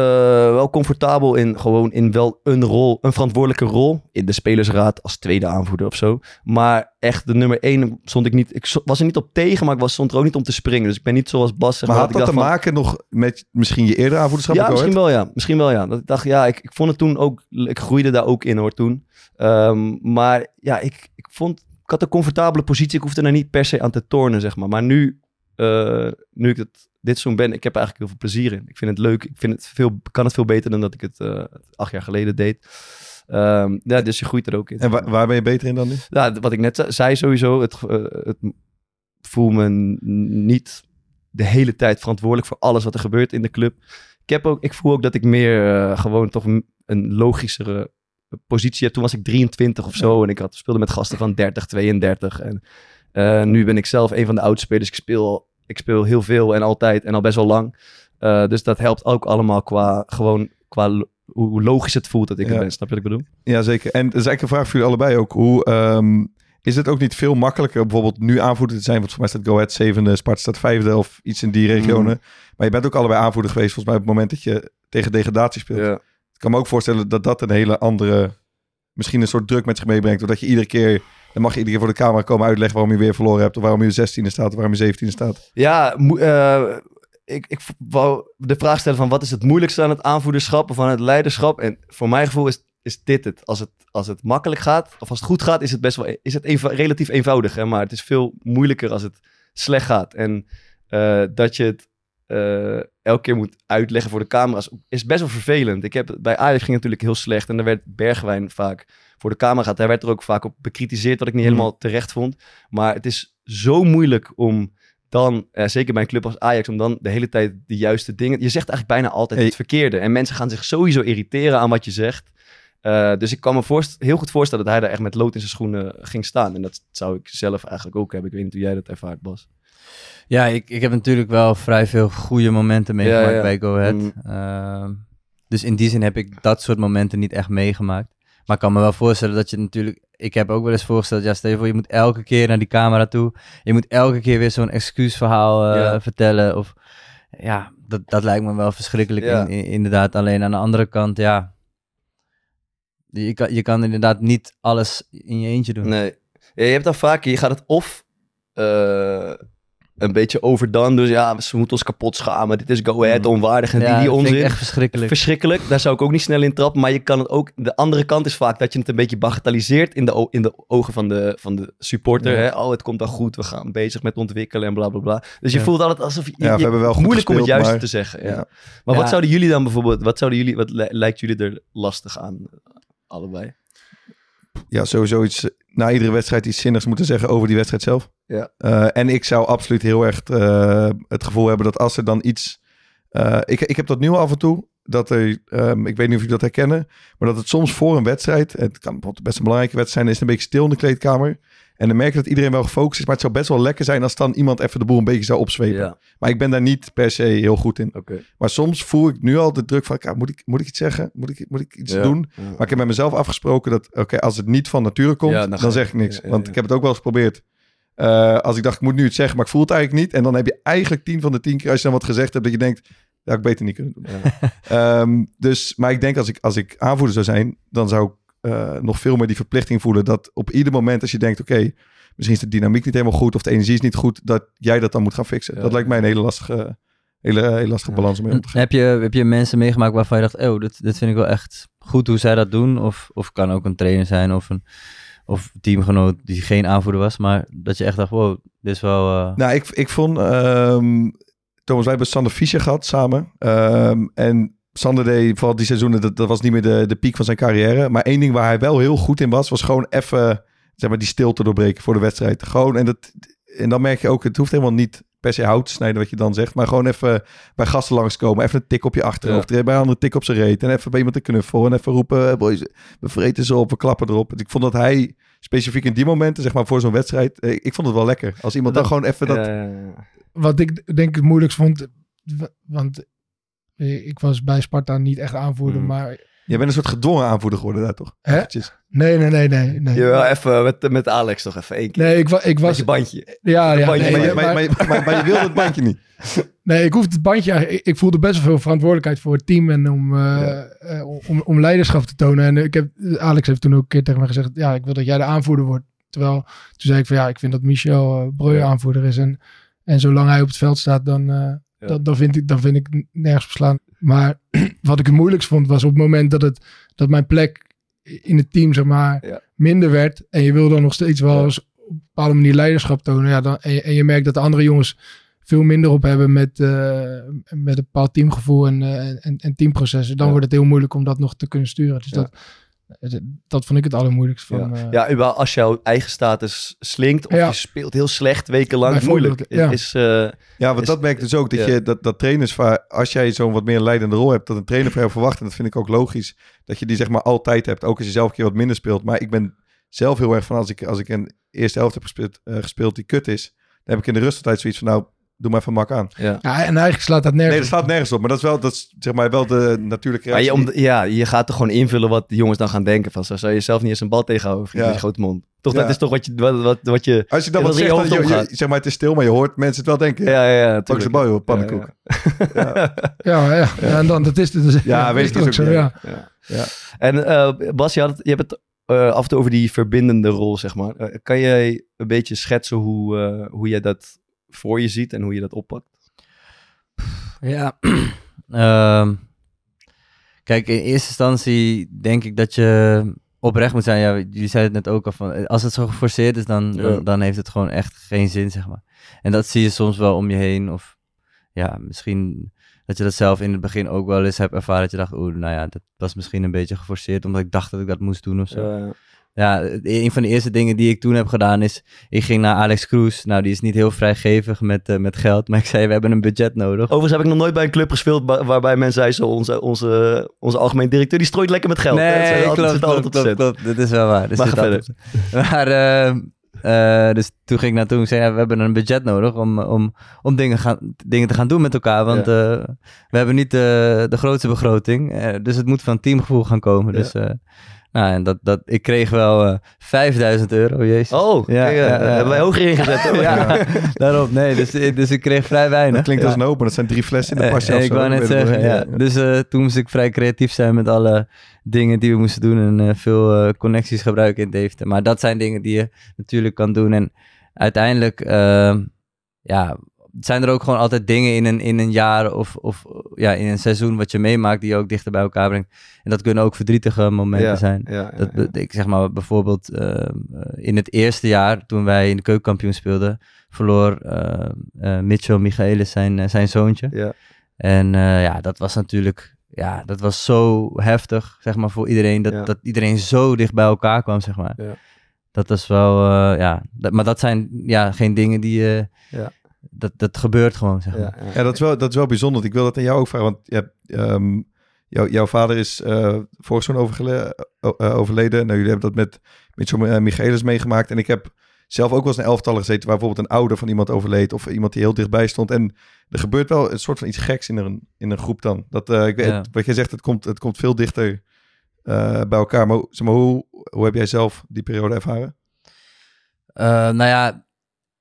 wel comfortabel in gewoon in wel een rol, een verantwoordelijke rol in de spelersraad als tweede aanvoerder of zo. Maar echt de nummer één stond ik niet. Ik was er niet op tegen, maar ik was, stond er ook niet om te springen. Dus ik ben niet zoals Bas. Zeg maar maar, had dat te van- maken nog met misschien je eerdere aanvoederschap? Ja, misschien wel ja. Misschien wel ja. Dat ik dacht, ja, ik, ik vond het toen ook. Ik groeide daar ook in hoor toen. Ehm, maar ja, ik, ik vond. Ik had een comfortabele positie. Ik hoefde er niet per se aan te tornen, zeg maar. Maar nu, eh, nu ik het, dit zo'n ben, ik heb er eigenlijk heel veel plezier in. Ik vind het leuk. Ik vind het veel, kan het veel beter dan dat ik het eh, acht jaar geleden deed. Ehm, ja, dus je groeit er ook in. En waar, waar ben je beter in dan nu? Ja, wat ik net ze- zei sowieso, het, eh, het voel me niet de hele tijd verantwoordelijk voor alles wat er gebeurt in de club. Ik, heb ook, ik voel ook dat ik meer eh, gewoon toch een, logischere positie heb. Toen was ik 23 of zo en ik had, speelde met gasten van 30, 32. En eh, nu ben ik zelf een van de oudste spelers. Ik speel, ik speel heel veel en altijd en al best wel lang. Dus dat helpt ook allemaal qua, gewoon, qua hoe logisch het voelt dat ik Ja. er ben. Snap je wat ik bedoel? Ja, zeker. En dat is eigenlijk een vraag voor jullie allebei ook. Hoe ehm, is het ook niet veel makkelijker bijvoorbeeld nu aanvoerder te zijn? Want voor mij staat Go Ahead zevende, Sparta staat vijfde of iets in die regionen. Mm. Maar je bent ook allebei aanvoerder geweest volgens mij op het moment dat je tegen degradatie speelt. Ja. Ik kan me ook voorstellen dat dat een hele andere, misschien een soort druk met zich meebrengt. Doordat je iedere keer, dan mag je iedere keer voor de camera komen uitleggen waarom je weer verloren hebt. Of waarom je 16e staat, of waarom je 17e staat. Ja, eh, ik, ik wou de vraag stellen van wat is het moeilijkste aan het aanvoederschap of aan het leiderschap? En voor mijn gevoel is, is dit het. Als, het. als het makkelijk gaat, of als het goed gaat, is het best wel is het relatief eenvoudig. Hè? Maar het is veel moeilijker als het slecht gaat. En eh, dat je het eh, elke keer moet uitleggen voor de camera's is best wel vervelend. Ik heb, bij Ajax ging het natuurlijk heel slecht en daar werd Bergwijn vaak voor de camera gehad. Hij werd er ook vaak op bekritiseerd, wat ik niet Mm. helemaal terecht vond. Maar het is zo moeilijk om dan, eh, zeker bij een club als Ajax, om dan de hele tijd de juiste dingen... Je zegt eigenlijk bijna altijd Hey. het verkeerde. En mensen gaan zich sowieso irriteren aan wat je zegt. Eh, dus ik kan me voorst- heel goed voorstellen dat hij daar echt met lood in zijn schoenen ging staan. En dat zou ik zelf eigenlijk ook hebben. Ik weet niet hoe jij dat ervaart, Bas. Ja, ik, ik heb natuurlijk wel vrij veel goede momenten meegemaakt ja. bij Go Ahead. Mm. Ehm, dus in die zin heb ik dat soort momenten niet echt meegemaakt. Maar ik kan me wel voorstellen dat je natuurlijk... Ik heb ook wel eens voorgesteld, ja, stel je voor, je moet elke keer naar die camera toe. Je moet elke keer weer zo'n excuusverhaal eh, Ja. vertellen. Of ja, dat, dat lijkt me wel verschrikkelijk Ja. in- in- inderdaad. Alleen aan de andere kant, ja... Je kan, je kan inderdaad niet alles in je eentje doen. Nee. Ja, je hebt dan vaak, je gaat het of eh, een beetje overdone. Dus ja, ze moeten ons kapot schamen. Dit is go ahead, Mm. onwaardig en Ja, die, die dat vind ik onzin. echt verschrikkelijk. Verschrikkelijk, daar zou ik ook niet snel in trappen. Maar je kan het ook, de andere kant is vaak dat je het een beetje bagatelliseert in de, in de ogen van de, van de supporter. Ja. Hè? Oh, het komt wel goed, we gaan bezig met ontwikkelen en bla bla bla. Dus je Ja. voelt altijd alsof je, Ja, we je- hebben wel goed moeilijk om het juiste maar- te zeggen. Ja. Ja. Maar wat zouden jullie dan bijvoorbeeld, wat zouden jullie, wat li- lijkt jullie er lastig aan? Allebei. Ja, sowieso iets, na iedere wedstrijd iets zinnigs moeten zeggen over die wedstrijd zelf. Ja. Eh, en ik zou absoluut heel erg eh, het gevoel hebben dat als er dan iets... eh, ik, ik heb dat nu af en toe, dat er, ehm, ik weet niet of jullie dat herkennen, maar dat het soms voor een wedstrijd, het kan bijvoorbeeld best een belangrijke wedstrijd zijn, is het een beetje stil in de kleedkamer. En dan merk je dat iedereen wel gefocust is. Maar het zou best wel lekker zijn als dan iemand even de boel een beetje zou opzwepen. Ja, Maar ik ben daar niet per se heel goed in. oké. Maar soms voel ik nu al de druk van, ja, moet, ik, moet ik iets zeggen? Moet ik, moet ik iets Ja. doen? Ja. Maar ik heb met mezelf afgesproken dat, oké, als het niet van nature komt, dan zeg ik niks. Want ik heb het ook wel eens geprobeerd. Eh, als ik dacht, ik moet nu iets zeggen, maar ik voel het eigenlijk niet. En dan heb je eigenlijk tien van de tien keer, als je dan wat gezegd hebt, dat je denkt, ja, ik beter niet kunnen doen. Ehm, dus, maar ik denk als ik, als ik aanvoerder zou zijn, dan zou ik eh, nog veel meer die verplichting voelen. Dat op ieder moment als je denkt, oké, misschien is de dynamiek niet helemaal goed of de energie is niet goed, dat jij dat dan moet gaan fixen. Ja. Dat lijkt mij een hele lastige, hele, hele lastige balans om mee om te gaan. Heb je, heb je mensen meegemaakt waarvan je dacht, oh, dit, dit vind ik wel echt goed hoe zij dat doen? Of, of kan ook een trainer zijn of een of teamgenoot die geen aanvoerder was, maar dat je echt dacht, wow, dit is wel... eh, Nou, ik, ik vond... ehm, Thomas, wij hebben Sander Fischer gehad samen. Ehm, en Sander deed vooral die seizoenen, dat, dat was niet meer de, de piek van zijn carrière. Maar één ding waar hij wel heel goed in was, was gewoon even zeg maar, die stilte doorbreken voor de wedstrijd. Gewoon, en, dat, en dan merk je ook, het hoeft helemaal niet per se hout te snijden wat je dan zegt. Maar gewoon even bij gasten langskomen. Even een tik op je achterhoofd. Bij een andere tik op zijn reet. En even bij iemand een knuffel. En even roepen, "Eh, boys, we vreten ze op, we klappen erop. Dus ik vond dat hij specifiek in die momenten, zeg maar voor zo'n wedstrijd, eh, ik vond het wel lekker. Als iemand dan gewoon even dat... Ja, ja, ja. Wat ik denk het moeilijkst vond, want ik was bij Sparta niet echt aanvoerder, Mm. maar... Jij bent een soort gedwongen aanvoerder geworden daar toch? Hè? Eventjes. Nee, nee, nee, nee. Nee, Jawel, even met, met Alex toch even één keer. nee ik, wa, ik Met was... je bandje. Ja, ja, bandje, nee, maar, je- maar- maar, maar, maar, maar je wilde het bandje niet. Nee, ik hoefde het bandje. eigenlijk- Ik, ik voelde best wel veel verantwoordelijkheid voor het team en om, eh, eh, om, om leiderschap te tonen. En ik heb, Alex heeft toen ook een keer tegen mij gezegd: Ja, ik wil dat jij de aanvoerder wordt. Terwijl toen zei ik van ja, ik vind dat Michel uh, Breuer aanvoerder is. En, en zolang hij op het veld staat, dan, eh, Ja. dan, dan, vind ik, dan vind ik nergens op slaan. Maar wat ik het moeilijkst vond, was op het moment dat, het, dat mijn plek in het team zeg maar, Ja. minder werd. En je wil dan nog steeds wel eens op een bepaalde manier leiderschap tonen. Ja, dan, en, je, en je merkt dat de andere jongens veel minder op hebben met, eh, met een bepaald teamgevoel en, eh, en, en teamprocessen. Dan wordt het heel moeilijk om dat nog te kunnen sturen. Dus dat, dat vond ik het allermoeilijkst van. Ja, eh, ja überhaupt als jouw eigen status slinkt of Ja. je speelt heel slecht wekenlang, moeilijk. ja. Is, eh, Ja, want Is- dat merk ik dus ook. Dat, ja. je, dat, dat trainers, als jij zo'n wat meer leidende rol hebt, dat een trainer van jou verwacht, en dat vind ik ook logisch, dat je die zeg maar altijd hebt. Ook als je zelf een keer wat minder speelt. Maar ik ben zelf heel erg van, als ik, als ik een eerste helft heb gespeeld, eh, gespeeld die kut is, dan heb ik in de rusttijd zoiets van, nou, doe maar even mak aan. ja. ja, en eigenlijk slaat dat nergens Nee, dat op. staat nergens op. Maar dat is wel, dat is, zeg maar, wel de natuurlijke Maar je, reactie. om, ja, je gaat er gewoon invullen wat de jongens dan gaan denken. Van, zo zou je zelf niet eens een bal tegenhouden Ja. je grote mond. Toch, Ja. dat is toch wat je, wat, wat, wat je... Als je dan wat zegt, dan, je je, je- zeg maar, het is stil, maar je hoort mensen het wel denken. Ja, ja, ja. Pak ze bal, joh, pannenkoek. Ja, ja. Ja, ja, ja. en dan, dat is het dus. Ja, weet dus ook, zo, ja. ja. Ja. En eh, Bas, je, had het- je hebt het eh, af en toe over die verbindende rol, zeg maar. Eh, kan jij een beetje schetsen hoe, eh, hoe jij dat voor je ziet en hoe je dat oppakt? Ja. Ehm, kijk, in eerste instantie denk ik dat je oprecht moet zijn. Ja, jullie zeiden het net ook al van, als het zo geforceerd is, dan, Ja. dan, dan heeft het gewoon echt geen zin, zeg maar. En dat zie je soms wel om je heen. Of ja, misschien dat je dat zelf in het begin ook wel eens hebt ervaren. Dat je dacht, oeh, nou ja, dat was misschien een beetje geforceerd, omdat ik dacht dat ik dat moest doen of zo. Ja, een van de eerste dingen die ik toen heb gedaan is, ik ging naar Alex Kroes. Nou, die is niet heel vrijgevig met, eh, met geld, maar ik zei, we hebben een budget nodig. Overigens heb ik nog nooit bij een club gespeeld wa- waarbij men zei zo, onze, onze, onze algemeen directeur, die strooit lekker met geld. Nee, klopt, klopt, op klopt, klopt. Dit is wel waar. Dit Maar eh, eh, dus toen ging ik naartoe en zei, ja, we hebben een budget nodig om, om, om dingen, gaan, dingen te gaan doen met elkaar. Want we hebben niet de, de grootste begroting, dus het moet van teamgevoel gaan komen. Ja. Dus nou, en dat, dat, ik kreeg wel eh 5000 euro, jezus. Oh, Ja, kijk, eh, ja, hebben wij hoger ingezet. hoor. ja, daarop. Nee, dus, dus ik kreeg vrij weinig. Dat klinkt Ja. als een hoop, maar dat zijn drie flessen in de Eh, pasje. eh, ik zo. wou net zeggen, ja. Dus eh, toen moest ik vrij creatief zijn met alle dingen die we moesten doen en eh, veel eh, connecties gebruiken in Deventer. Maar dat zijn dingen die je natuurlijk kan doen. En uiteindelijk, eh, ja, zijn er ook gewoon altijd dingen in een, in een jaar of, of ja, in een seizoen wat je meemaakt die je ook dichter bij elkaar brengt. En dat kunnen ook verdrietige momenten Ja, zijn. ja, ja, Dat, Ik zeg maar bijvoorbeeld eh, eh, in het eerste jaar toen wij in de keukenkampioen speelden, verloor eh, Mitchell Michaelis zijn, eh, zijn zoontje. Ja. En eh, ja, dat was natuurlijk, ja, dat was zo heftig, zeg maar, voor iedereen. Dat, dat iedereen zo dicht bij elkaar kwam, zeg maar. Ja. Dat is wel, ja, dat, maar dat zijn ja, geen dingen die, eh, Ja. Dat, dat gebeurt gewoon, zeg maar. Ja, ja. Ja, dat is, wel, dat is wel bijzonder. Ik wil dat aan jou ook vragen. Want je hebt, ehm, jou- jouw vader is eh vorig seizoen overgele- o- eh, overleden. Nou, jullie hebben dat met, met zo'n Michaelis meegemaakt. En ik heb zelf ook wel eens een elftallen gezeten... waar bijvoorbeeld een ouder van iemand overleed... of iemand die heel dichtbij stond. En er gebeurt wel een soort van iets geks in een, in een groep dan. Dat, eh, ik weet, Ja. Wat jij zegt, het komt, het komt veel dichter eh, bij elkaar. Maar, zeg maar hoe, hoe heb jij zelf die periode ervaren? Eh, nou ja,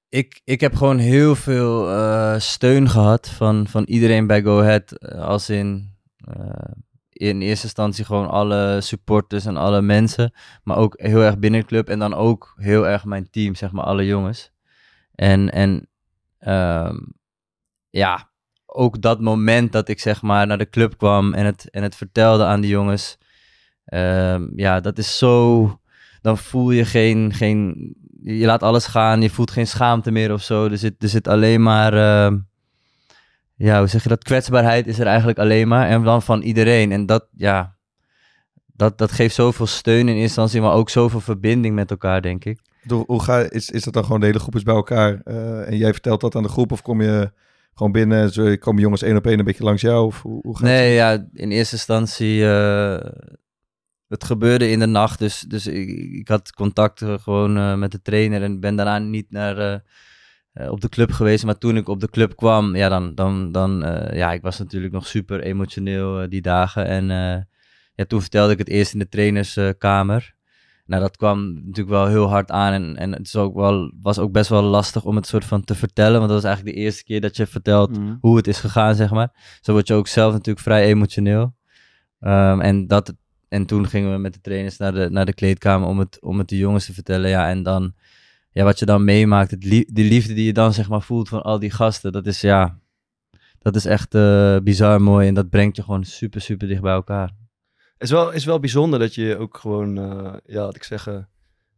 ik, ik heb gewoon heel veel eh, steun gehad van, van iedereen bij Go Ahead. eh, Als in, eh, in eerste instantie gewoon alle supporters en alle mensen. Maar ook heel erg binnen de club. En dan ook heel erg mijn team, zeg maar, alle jongens. En, en ehm, ja, ook dat moment dat ik zeg maar naar de club kwam en het, en het vertelde aan die jongens. ehm, ja, dat is zo. Dan voel je geen, geen. Je laat alles gaan, je voelt geen schaamte meer of zo. Er zit, er zit alleen maar. ehm, ja, hoe zeg je dat? Kwetsbaarheid is er eigenlijk alleen maar. En dan van iedereen. En dat, ja. Dat, dat geeft zoveel steun in eerste instantie, maar ook zoveel verbinding met elkaar, denk ik. Door, hoe ga, is, is dat dan gewoon de hele groep is bij elkaar? eh, en jij vertelt dat aan de groep? Of kom je gewoon binnen, zo, komen jongens één op één een beetje langs jou? Of hoe, hoe gaat Nee, ja, in eerste instantie. eh, het gebeurde in de nacht, dus, dus ik, ik had contact eh, gewoon eh, met de trainer en ben daarna niet naar, eh, op de club geweest. Maar toen ik op de club kwam, ja, dan, dan, dan ja, ik was natuurlijk nog super emotioneel die dagen. En ja, toen vertelde ik het eerst in de trainerskamer. nou, dat kwam natuurlijk wel heel hard aan en, en het is ook wel, was ook best wel lastig om het soort van te vertellen. Want dat was eigenlijk de eerste keer dat je vertelt Mhm. hoe het is gegaan, zeg maar. Zo word je ook zelf natuurlijk vrij emotioneel. Ehm, en, dat, en toen gingen we met de trainers naar de, naar de kleedkamer om het, om het de jongens te vertellen. Ja, en dan, ja, wat je dan meemaakt, het die liefde die je dan zeg maar voelt van al die gasten, dat is ja, dat is echt eh, bizar mooi. En dat brengt je gewoon super, super dicht bij elkaar. Het is wel, is wel bijzonder dat je je ook gewoon, eh, ja, laat ik zeggen,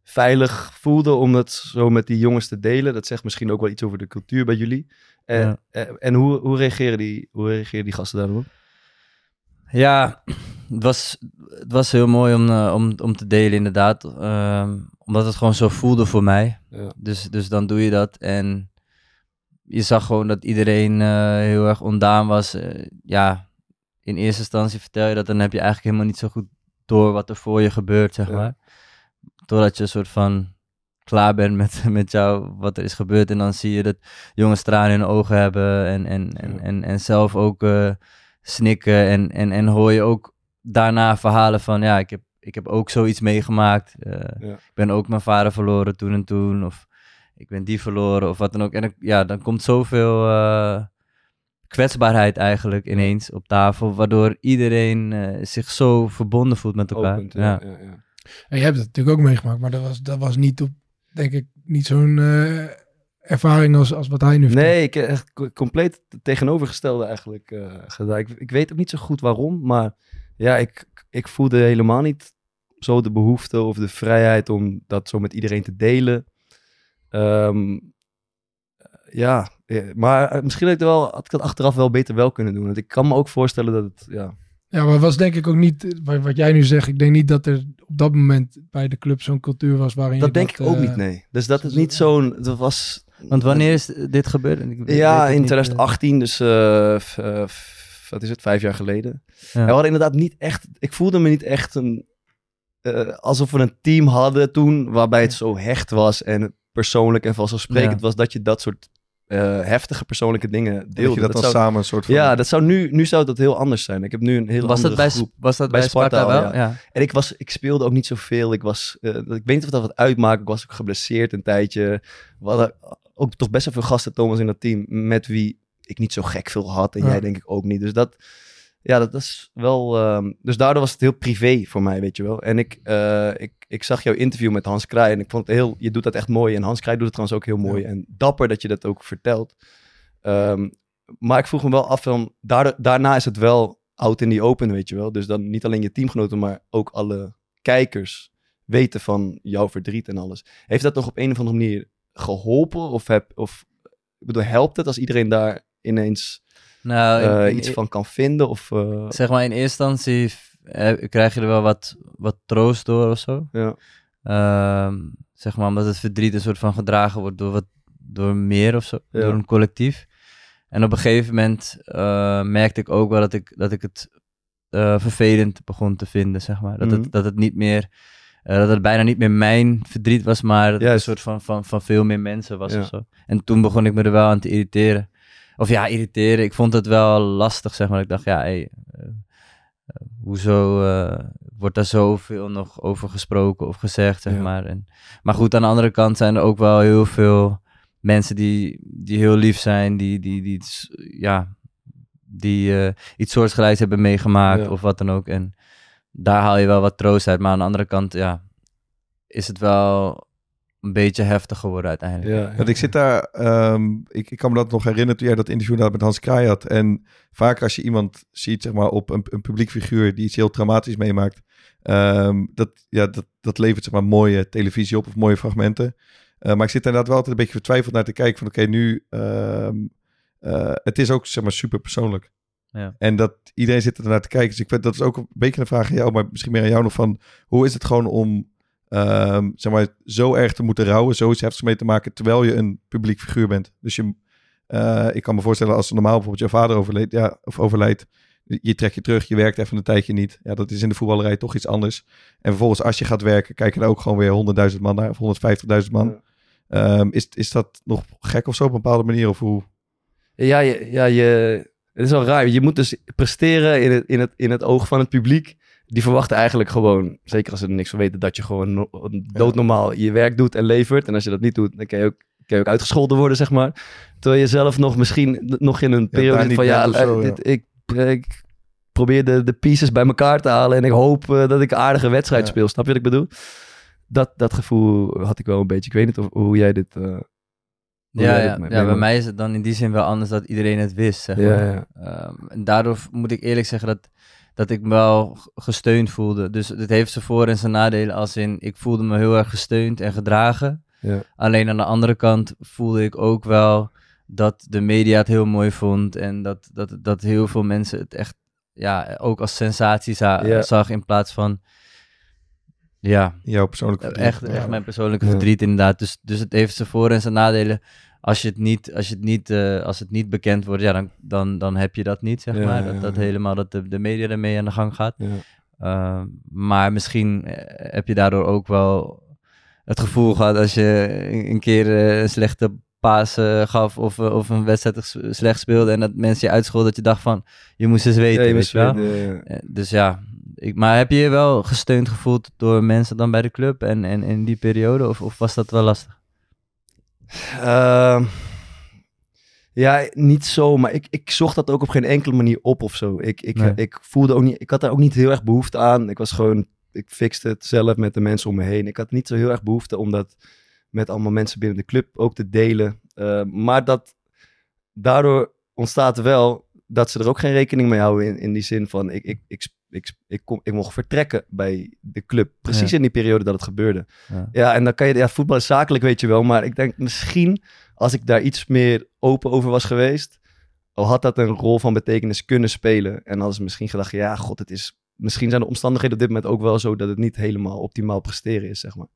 veilig voelde om het zo met die jongens te delen. Dat zegt misschien ook wel iets over de cultuur bij jullie. En, Ja. en, en hoe, hoe, reageren die, hoe reageren die gasten daarop? Ja, het was, het was heel mooi om, eh, om, om te delen, inderdaad. Ehm, omdat het gewoon zo voelde voor mij. Ja. Dus, dus dan doe je dat. En je zag gewoon dat iedereen eh, heel erg ondaan was. Eh, ja, in eerste instantie vertel je dat, dan heb je eigenlijk helemaal niet zo goed door wat er voor je gebeurt, zeg Ja. maar. Totdat je een soort van klaar bent met, met jou, wat er is gebeurd. En dan zie je dat jongens tranen in hun ogen hebben en, en, en, Ja. en, en zelf ook snikken. En, en, en hoor je ook daarna verhalen van, ja, ik heb, ik heb ook zoiets meegemaakt. Eh, Ja. Ik ben ook mijn vader verloren toen en toen. Of ik ben die verloren of wat dan ook. En ja, dan komt zoveel eh, kwetsbaarheid eigenlijk ineens op tafel. Waardoor iedereen eh, zich zo verbonden voelt met elkaar. Opent, ja. ja, ja, ja. En je hebt het natuurlijk ook meegemaakt, maar dat was, dat was niet op, denk ik, niet zo'n eh, ervaring als, als wat hij nu vertelt. Nee, ik heb echt co- compleet het tegenovergestelde eigenlijk eh, gedaan. Ik, ik weet ook niet zo goed waarom, maar ja, ik, ik voelde helemaal niet zo de behoefte of de vrijheid om dat zo met iedereen te delen. Ehm, ja, eh, maar eh, misschien had ik, wel, had ik dat achteraf wel beter wel kunnen doen. Want ik kan me ook voorstellen dat het, ja, Ja, maar het was denk ik ook niet, eh, wat, wat jij nu zegt, ik denk niet dat er op dat moment bij de club zo'n cultuur was waarin dat je denk ik ook niet, nee. Dus dat is niet zo'n, dat was... Want wanneer is dit gebeurd? Ik Ja, in niet, eh. 2018, dus eh, eh, f- wat is het, vijf jaar geleden. Ja. En we hadden inderdaad niet echt, ik voelde me niet echt een, eh, alsof we een team hadden toen, waarbij het zo hecht was en persoonlijk en vanzelfsprekend Ja. was dat je dat soort eh, heftige persoonlijke dingen Dat deelde. je dat, dan zou, samen een soort van... ja, dat zou nu, nu zou dat heel anders zijn. Ik heb nu een heel was, dat bij, groep. was dat Bij bij, Sparta, Sparta, wel? ja. Ja. En ik, was, ik speelde ook niet zoveel. Ik was, eh, ik weet niet of dat wat uitmaakt. Ik was ook geblesseerd een tijdje. We hadden ook toch best wel veel gasten, Thomas, in dat team. Met wie ik niet zo gek veel had. En Ja. jij denk ik ook niet. Dus dat, ja, dat is wel... ehm, dus daardoor was het heel privé voor mij, weet je wel. En ik, eh, ik, ik zag jouw interview met Hans Kraaij. En ik vond het heel... Je doet dat echt mooi. En Hans Kraaij doet het trouwens ook heel mooi. En dapper dat je dat ook vertelt. Ehm, maar ik vroeg me wel af van... Daardoor, daarna is het wel out in the open, weet je wel. Dus dan niet alleen je teamgenoten, maar ook alle kijkers weten van jouw verdriet en alles. Heeft dat nog op een of andere manier geholpen? Of, heb, of ik bedoel, helpt het als iedereen daar ineens Nou, in- eh, iets van kan vinden? Of, eh, Zeg maar in eerste instantie krijg je er wel wat, wat troost door of zo. ja. Ehm, zeg maar omdat het verdriet een soort van gedragen wordt door, wat, door meer of zo, Ja. door een collectief. En op een gegeven moment eh, merkte ik ook wel dat ik, dat ik het vervelend begon te vinden, zeg maar. Dat, Mhm. het, dat het niet meer dat het bijna niet meer mijn verdriet was, maar een soort van, van, van veel meer mensen was Ja. of zo. En toen begon ik me er wel aan te irriteren. Of ja, irriteren. Ik vond het wel lastig, zeg maar. Ik dacht, ja, hey, eh, eh, hoezo eh, wordt daar zoveel nog over gesproken of gezegd, zeg Ja. maar. En, maar goed, aan de andere kant zijn er ook wel heel veel mensen die, die heel lief zijn, die, die, die ja, die iets soortgelijks hebben meegemaakt Ja. of wat dan ook. En daar haal je wel wat troost uit. Maar aan de andere kant, ja, is het wel een beetje heftig geworden uiteindelijk. Ja, Want ik zit daar, ehm, ik, ik kan me dat nog herinneren toen jij dat interview daar met Hans Kraai had. En vaak als je iemand ziet, zeg maar, op een, een publiek figuur die iets heel traumatisch meemaakt, ehm, dat, ja, dat, dat levert zeg maar mooie televisie op of mooie fragmenten. Eh, maar ik zit er inderdaad wel altijd een beetje vertwijfeld naar te kijken van oké, nu, ehm, eh, het is ook zeg maar super persoonlijk. Ja. En dat iedereen zit er naar te kijken. Dus ik vind dat is ook een beetje een vraag aan jou, maar misschien meer aan jou nog van, hoe is het gewoon om ehm, zeg maar, zo erg te moeten rouwen, zoiets heftigs mee te maken, terwijl je een publiek figuur bent. Dus je, eh, ik kan me voorstellen als normaal bijvoorbeeld je vader overleed, ja, of overlijdt, je trekt je terug, je werkt even een tijdje niet. Ja, dat is in de voetballerij toch iets anders. En vervolgens als je gaat werken, kijken er ook gewoon weer 100.000 man naar, of 150.000 man. Ehm, is, is dat nog gek of zo op een bepaalde manier? Of hoe? Ja, je, ja je, het is wel raar. Je moet dus presteren in het, in, het, in het oog van het publiek. Die verwachten eigenlijk gewoon, zeker als ze er niks van weten, dat je gewoon no- doodnormaal je werk doet en levert. En als je dat niet doet, dan kan je ook, kan je ook uitgescholden worden, zeg maar. Terwijl je zelf nog misschien nog in een periode van, ja, zo, eh, ja. dit, ik, ik probeer de, de pieces bij elkaar te halen en ik hoop eh, dat ik een aardige wedstrijd speel. Snap je wat ik bedoel? Dat, dat gevoel had ik wel een beetje. Ik weet niet of, hoe jij dit... eh, Ja, ja, bij mij is het dan in die zin wel anders dat iedereen het wist. Zeg maar. Ja, ja. Ehm, en daardoor moet ik eerlijk zeggen dat, dat ik me wel gesteund voelde. Dus het heeft zijn voor- en zijn nadelen. Als in, ik voelde me heel erg gesteund en gedragen. Ja. Alleen aan de andere kant voelde ik ook wel dat de media het heel mooi vond. En dat, dat, dat heel veel mensen het echt ja, ook als sensatie za- Ja. zag in plaats van... Ja, Jouw persoonlijke verdriet? echt, echt mijn persoonlijke verdriet inderdaad. Dus, dus het heeft zijn voor- en zijn nadelen. Als, je het niet, als, je het niet, eh, als het niet bekend wordt, ja, dan, dan, dan heb je dat niet, zeg Ja, maar. ja, Dat, dat helemaal dat de, de media ermee aan de gang gaat. Uh, maar misschien eh, heb je daardoor ook wel het gevoel gehad als je een keer eh, een slechte paas gaf of, of een wedstrijd slecht speelde en dat mensen je uitscholden dat je dacht van, je moest eens weten, Ja, je weet moest je wel. weten, ja, ja. Dus ja, ik, maar heb je je wel gesteund gevoeld door mensen dan bij de club en, en in die periode of, of was dat wel lastig? Ehm, ja, niet zo, maar ik, ik zocht dat ook op geen enkele manier op of zo. Ik, ik, Nee. ik voelde ook niet, ik had daar ook niet heel erg behoefte aan. Ik was gewoon, ik fixte het zelf met de mensen om me heen. Ik had niet zo heel erg behoefte om dat met allemaal mensen binnen de club ook te delen. Eh, maar dat, daardoor ontstaat wel dat ze er ook geen rekening mee houden in, in die zin van, ik, ik, ik, ik, ik, kom, ik mocht vertrekken bij de club. Precies Ja. in die periode dat het gebeurde. Ja. Ja, en dan kan je, ja, voetbal is zakelijk, weet je wel. Maar ik denk misschien als ik daar iets meer open over was geweest, al had dat een rol van betekenis kunnen spelen. En hadden ze misschien gedacht, ja, god, het is. Misschien zijn de omstandigheden op dit moment ook wel zo dat het niet helemaal optimaal presteren is, zeg maar.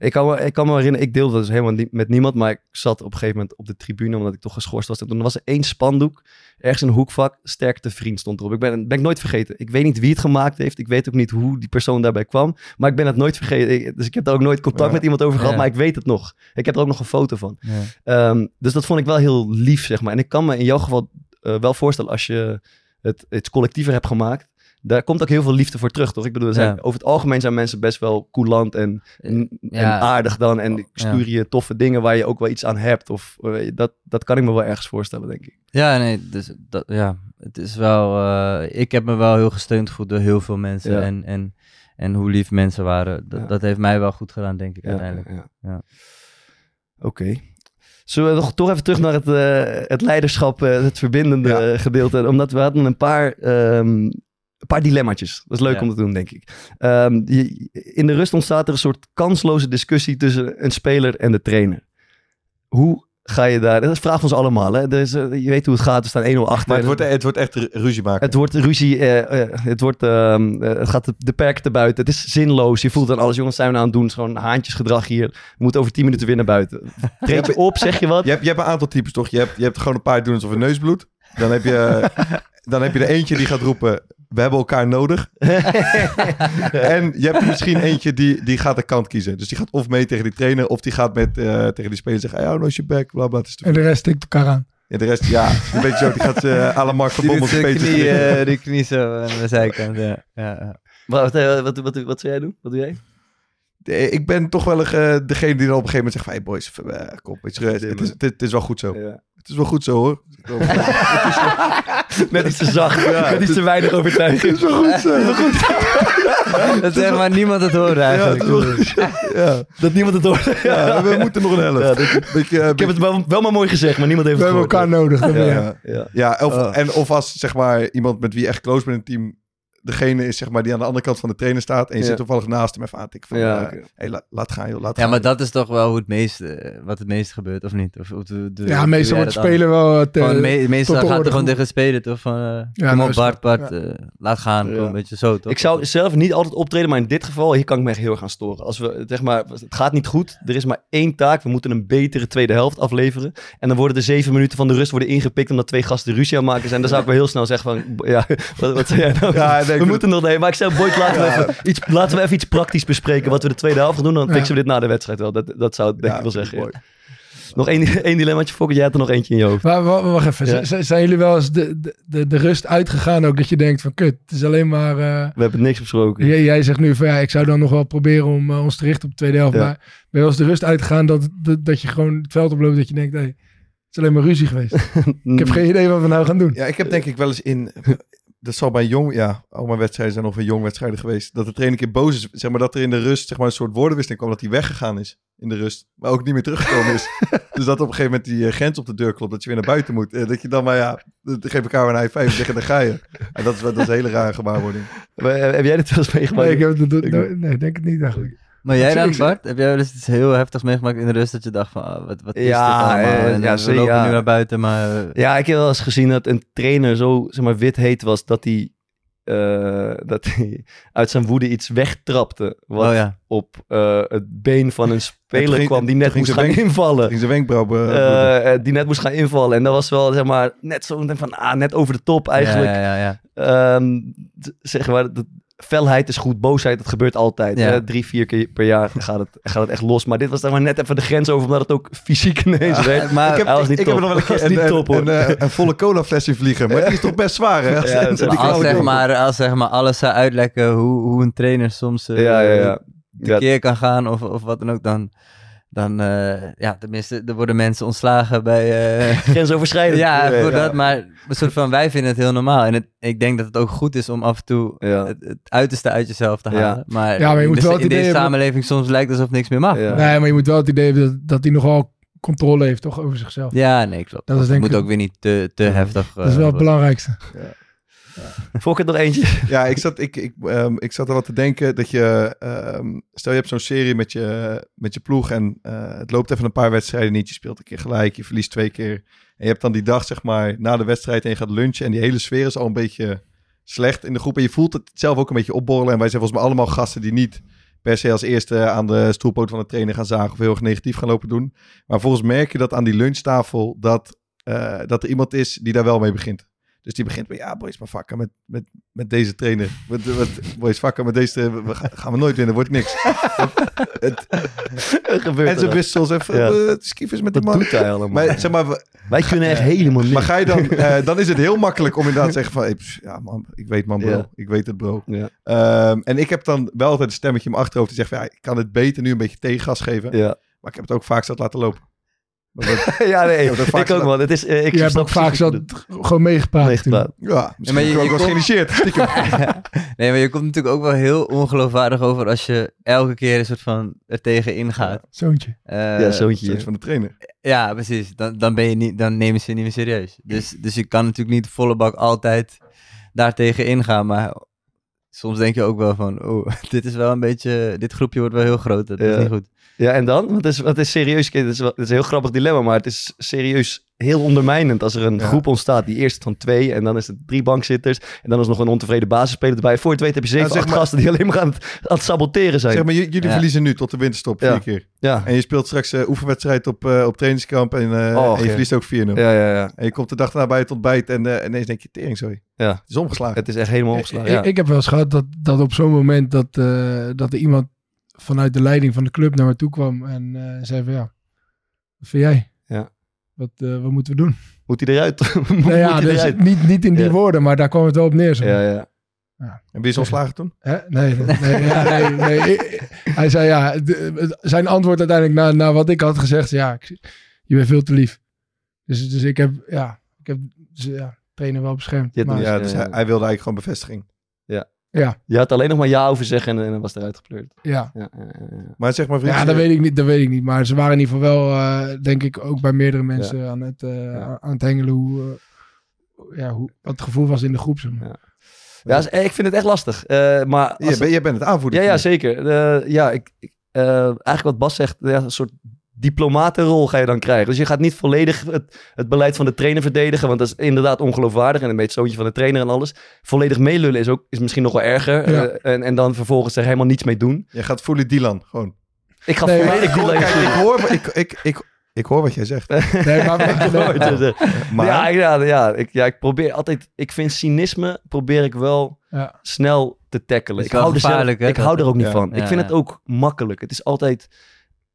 Ik kan, me, ik kan me herinneren, ik deelde dat dus helemaal niet met niemand, maar ik zat op een gegeven moment op de tribune omdat ik toch geschorst was. En toen was er één spandoek, ergens in een hoekvak, sterkte vriend stond erop. Ik ben, ben ik nooit vergeten. Ik weet niet wie het gemaakt heeft, ik weet ook niet hoe die persoon daarbij kwam, maar ik ben het nooit vergeten. Ik- dus ik heb daar ook nooit contact Ja. met iemand over gehad, Ja. maar ik weet het nog. Ik heb er ook nog een foto van. Ja. Ehm, dus dat vond ik wel heel lief, zeg maar. En ik kan me in jouw geval eh, wel voorstellen als je het iets collectiever hebt gemaakt. Daar komt ook heel veel liefde voor terug, toch? Ik bedoel, er zijn, over het algemeen zijn mensen best wel coulant en, en, Ja. en aardig dan. En Ja. stuur je toffe dingen waar je ook wel iets aan hebt. Of, eh, dat, dat kan ik me wel ergens voorstellen, denk ik. Ja, nee, dus dat, ja, het is wel, eh, ik heb me wel heel gesteund gevoeld door heel veel mensen en, en, en hoe lief mensen waren. Dat, dat heeft mij wel goed gedaan, denk ik, uiteindelijk. ja. Oké. Zullen we toch even terug naar het, eh, het leiderschap, eh, het verbindende Ja. eh, gedeelte? Omdat we hadden een paar, ehm, een paar dilemmaatjes. Dat is leuk Ja. om te doen, denk ik. Ehm, je- in de rust ontstaat er een soort kansloze discussie tussen een speler en de trainer. Hoe ga je daar... Dat is vraag van ons allemaal. Hè? Is, eh, je weet hoe het gaat. Er staan 1-0 achter. Maar het wordt, het wordt echt ru- ruzie maken. Het wordt ruzie, eh, eh, het, wordt, ehm, eh, het gaat de, de perken te buiten. Het is zinloos. Je voelt dan alles, jongens, zijn we nou aan het doen? Het is gewoon haantjesgedrag hier. We moeten over 10 minuten winnen buiten. Treed je op, zeg je wat? Je hebt, je hebt een aantal types, toch? Je hebt, je hebt gewoon een paar doen alsof een neus bloedt. Dan heb je, dan heb je er eentje die gaat roepen... we hebben elkaar nodig. en je hebt er misschien eentje die, die gaat de kant kiezen. Dus die gaat of mee tegen die trainer, of die gaat met, eh, tegen die speler zeggen, hey, hou nou je back, bla bla. Het is te En de rest stikt elkaar aan. Ja, de rest, ja, een beetje zo. Die gaat uh, à la Mark van Die Bommel knie, eh, die knie zo aan de zijkant. Ja. Ja, ja. Maar wat, eh, wat, wat, wat, zou jij doen? Wat doe jij? Ik ben toch wel degene die dan op een gegeven moment zegt van... Hey boys, eh, kom, weet je, het, is, het, het is wel goed zo. Ja. Het is wel goed zo hoor. Net iets te zacht, net iets te weinig overtuigend. Het is wel goed zo. Dat zeg maar niemand het Ja, het eigenlijk. is goed. Ja, Dat niemand het hoort. ja, we moeten nog een helft. Ja, Beetje, eh, Ik heb het wel, wel maar mooi gezegd, maar niemand heeft We het hebben gehoord. elkaar nodig. ja. Ja. Ja, of, Oh. en of als zeg maar iemand met wie je echt close bent in het team... degene is zeg maar die aan de andere kant van de trainer staat... en je Ja. zit toevallig naast hem even aan te tikken van... Ja, eh, hey, la- laat gaan joh, laat Ja, gaan. maar dat is toch wel hoe het meest, eh, wat het meest gebeurt, of niet? Of, of de, de- Ja, hoe meestal wordt spelen wel... eh, te- me- meestal tot de gaat er gewoon tegen het spelen, toch? Van, Ja, kom op Bart, Bart, laat gaan. Ja. Kom, een beetje zo, toch? Ik zou zelf niet altijd optreden, maar in dit geval, hier kan ik me echt heel erg aan storen. Als we, zeg maar, het gaat niet goed, er is maar één taak, we moeten een betere tweede helft afleveren. En dan worden de zeven minuten van de rust worden ingepikt omdat twee gasten ruzie aan maken zijn. Dan zou ik wel heel snel zeggen van, ja, wat, wat zei jij nou? Ja, nee, we moeten nog, nee, maar ik zei, Boyd, laten we, even iets, laten we even iets praktisch bespreken wat we de tweede helft gaan doen. Dan Ja. fixen we dit na de wedstrijd wel. Dat, dat zou ik denk Ja, ik wel zeggen. Nog één, één dilemmaatje, Fokker, jij hebt er nog eentje in je hoofd. Maar wa- wacht even, Ja. Z- zijn jullie wel eens de, de, de, de rust uitgegaan ook? Dat je denkt van kut, het is alleen maar... eh, We hebben niks besproken. jij, jij zegt nu van ja, ik zou dan nog wel proberen om eh, ons te richten op de tweede helft. Ja. Maar ben je wel eens de rust uitgegaan dat, dat, dat je gewoon het veld oploopt dat je denkt, hé, het is alleen maar ruzie geweest. ik heb geen idee wat we nou gaan doen. Ja, ik heb denk ik wel eens in... Dat zal bij jong... Ja, al mijn wedstrijden zijn ongeveer jong wedstrijden geweest. Dat de trainer een keer boos is. Zeg maar dat er in de rust zeg maar, een soort woordenwisseling kwam. Dat hij weggegaan is in de rust. Maar ook niet meer teruggekomen is. dus dat op een gegeven moment die eh, grens op de deur klopt. Dat je weer naar buiten moet. En dat je dan maar ja... Dan geef elkaar een high five en zeggen, daar ga je. En dat is, dat is een hele rare gewaarwording. Maar, eh, Heb jij dit wel eens meegemaakt? Nee, ik heb het, nee, denk het niet eigenlijk. Maar jij dan, Bart? Heb jij wel eens iets heel heftigs meegemaakt in de rust dat je dacht van, ah, wat, wat is Ja, dit allemaal? eh, En, ja, we lopen ja. nu naar buiten, maar... eh, Ja, ik heb wel eens gezien dat een trainer zo zeg maar, wit heet was dat hij, eh, dat hij uit zijn woede iets wegtrapte. Wat Oh ja. op eh, het been van een speler ging- kwam die net moest gaan invallen. Ging zijn wenkbrauw... Eh, eh, die net moest gaan invallen. En dat was wel zeg maar, net zo van, ah, net over de top eigenlijk. Ja, ja, ja. ja. Ehm, zeg maar, de felheid is goed, boosheid, dat gebeurt altijd. Ja. hè. Drie, vier keer per jaar gaat het, gaat het echt los. Maar dit was dan maar net even de grens over, omdat het ook fysiek ineens werd. maar ik heb, hij was niet ik heb top. er nog wel een een, top, een, een, een volle cola flesje vliegen. Maar die is toch best zwaar, hè? Ja, Als ook zeg, maar, als zeg maar alles zou uitlekken hoe, hoe een trainer soms eh, Ja, ja, ja. tekeer kan gaan of, of wat dan ook, dan, dan eh, ja, tenminste, er worden mensen ontslagen bij... eh, Grensoverschrijdend. ja, voor ja. dat, maar een soort van, wij vinden het heel normaal. En het, ik denk dat het ook goed is om af en toe Ja. het, het uiterste uit jezelf te Ja. halen. Maar, Ja, maar je in moet de- wel het in idee deze hebben- samenleving soms lijkt alsof niks meer mag. Ja. Ja, Nee, maar je moet wel het idee hebben dat, dat hij nogal controle heeft toch over zichzelf. nee, klopt. Dat is het denk moet ik- ook weer niet te, te heftig Dat is eh, wel het worden. Volk het nog eentje. Ja, ik zat, ik, ik, ehm, ik zat er wat te denken dat je... ehm, stel je hebt zo'n serie met je, met je ploeg en eh, het loopt even een paar wedstrijden niet. Je speelt een keer gelijk, je verliest twee keer. En je hebt dan die dag, zeg maar, na de wedstrijd en je gaat lunchen. En die hele sfeer is al een beetje slecht in de groep. En je voelt het zelf ook een beetje opborrelen. En wij zijn volgens mij allemaal gasten die niet per se als eerste aan de stoelpoot van de trainer gaan zagen of heel erg negatief gaan lopen doen. Maar volgens merk je dat aan die lunchtafel dat, eh, dat er iemand is die daar wel mee begint. Dus die begint met, ja boys, maar fucken met, met, met deze trainer. Met, met, boys, fucken met deze, we gaan, gaan we nooit winnen, wordt niks. het, gebeurt en ze wissels even, Ja. eh, skiefers met die man. doet hij allemaal? Maar, zeg maar, we- Wij kunnen echt helemaal niet. maar ga je dan, eh, dan is het heel makkelijk om inderdaad te zeggen van, hey, pff, ja man, ik weet man bro, Ja. ik weet het bro. Ja. Ehm, en ik heb dan wel altijd een stemmetje in mijn achterhoofd die zegt van, ja, ik kan het beter nu een beetje tegengas geven. Maar ik heb het ook vaak zat laten lopen. Dat- ja, nee, Ja, vaak ik ook wel. Het is, eh, ik Je hebt ook vaak zo gewoon meegepraat. Ja, misschien maar je- je ook geïnitieerd. Nee, maar je komt natuurlijk ook wel heel ongeloofwaardig over als je elke keer een soort van er tegen ingaat. Zoontje. Eh, Ja, zoontje. Van de trainer. Ja, precies. Dan, dan, ben je niet, dan nemen ze je niet meer serieus. Dus, dus je kan natuurlijk niet volle bak altijd daartegen ingaan. Maar soms denk je ook wel van, oh, dit is wel een beetje, dit groepje wordt wel heel groot. Dat Ja. is niet goed. Ja, en dan? Want het is, het is serieus. Het is, wel, het is een heel grappig dilemma, maar het is serieus heel ondermijnend als er een Ja. groep ontstaat die eerst van twee en dan is het drie bankzitters en dan is nog een ontevreden basisspeler erbij. Voor je het weet heb je zeven, Ja, zeg acht maar- gasten die alleen maar aan het, aan het saboteren zijn. Zeg maar, jullie Ja. verliezen nu tot de winterstop Ja. vier keer. ja. En je speelt straks eh oefenwedstrijd op, eh, op trainingskamp en, eh, Oh, en je ja. verliest ook 4-0. Ja, ja, ja. En je komt de dag daarna bij het ontbijt en ineens denk je, tering, sorry. Ja. Het is omgeslagen. Het is echt helemaal opgeslagen. Ik, Ja. ik heb wel eens gehad dat, dat op zo'n moment dat, eh, dat er iemand vanuit de leiding van de club naar me toe kwam en eh, zei van ja, wat vind jij? Ja. Wat, eh, wat moeten we doen? Moet hij eruit? Moet nou ja, hij dus eruit? niet, niet in die Ja. woorden, maar daar kwam het wel op neer. Zo. Ja, ja. En ben je ontslagen toen? Hè? Nee, nee, nee, ja, nee, Hij zei ja, zijn antwoord uiteindelijk na, na wat ik had gezegd, ja, ik, je bent veel te lief. Dus, dus ik heb, ja, ik heb dus, ja, trainer wel beschermd. Maar- Ja, ja, dus ja. hij, hij wilde eigenlijk gewoon bevestiging. ja, Je had alleen nog maar ja over zeggen en, en dan was het eruit gepleurd. ja. Ja, ja, ja, ja. Maar zeg maar, vriend, Ja, dat weet ik niet, dat weet ik niet. Maar ze waren in ieder geval wel, eh, denk ik, ook bij meerdere mensen aan, het, eh, Ja. aan het hengelen hoe, eh, ja, hoe, wat het gevoel was in de groep. zeg maar. Ja. Ja, ik vind het echt lastig. Eh, maar als, je, bent, je bent het aanvoerder. Ja, ja, zeker. Eh, ja, ik, ik, eh, eigenlijk wat Bas zegt, ja, een soort diplomatenrol ga je dan krijgen. Dus je gaat niet volledig het, het beleid van de trainer verdedigen, want dat is inderdaad ongeloofwaardig en een beetje zoontje van de trainer en alles. Volledig meelullen is, ook, is misschien nog wel erger. Ja. Eh, en, en dan vervolgens er helemaal niets mee doen. Je gaat voelen Dylan, gewoon. Ik ga Nee, volledig Ik kijk, ik, hoor, ik, ik, ik, ik hoor wat jij zegt. Nee, maar, Ik hoor wat je zegt. Maar Ja, ik- ja, ja, ik, ja, ik probeer altijd. Ik vind cynisme probeer ik wel ja. snel te tackelen. Ik hou, er zelf- ik hou er ook niet ja. van. Ja, ik vind ja. het ook makkelijk. Het is altijd.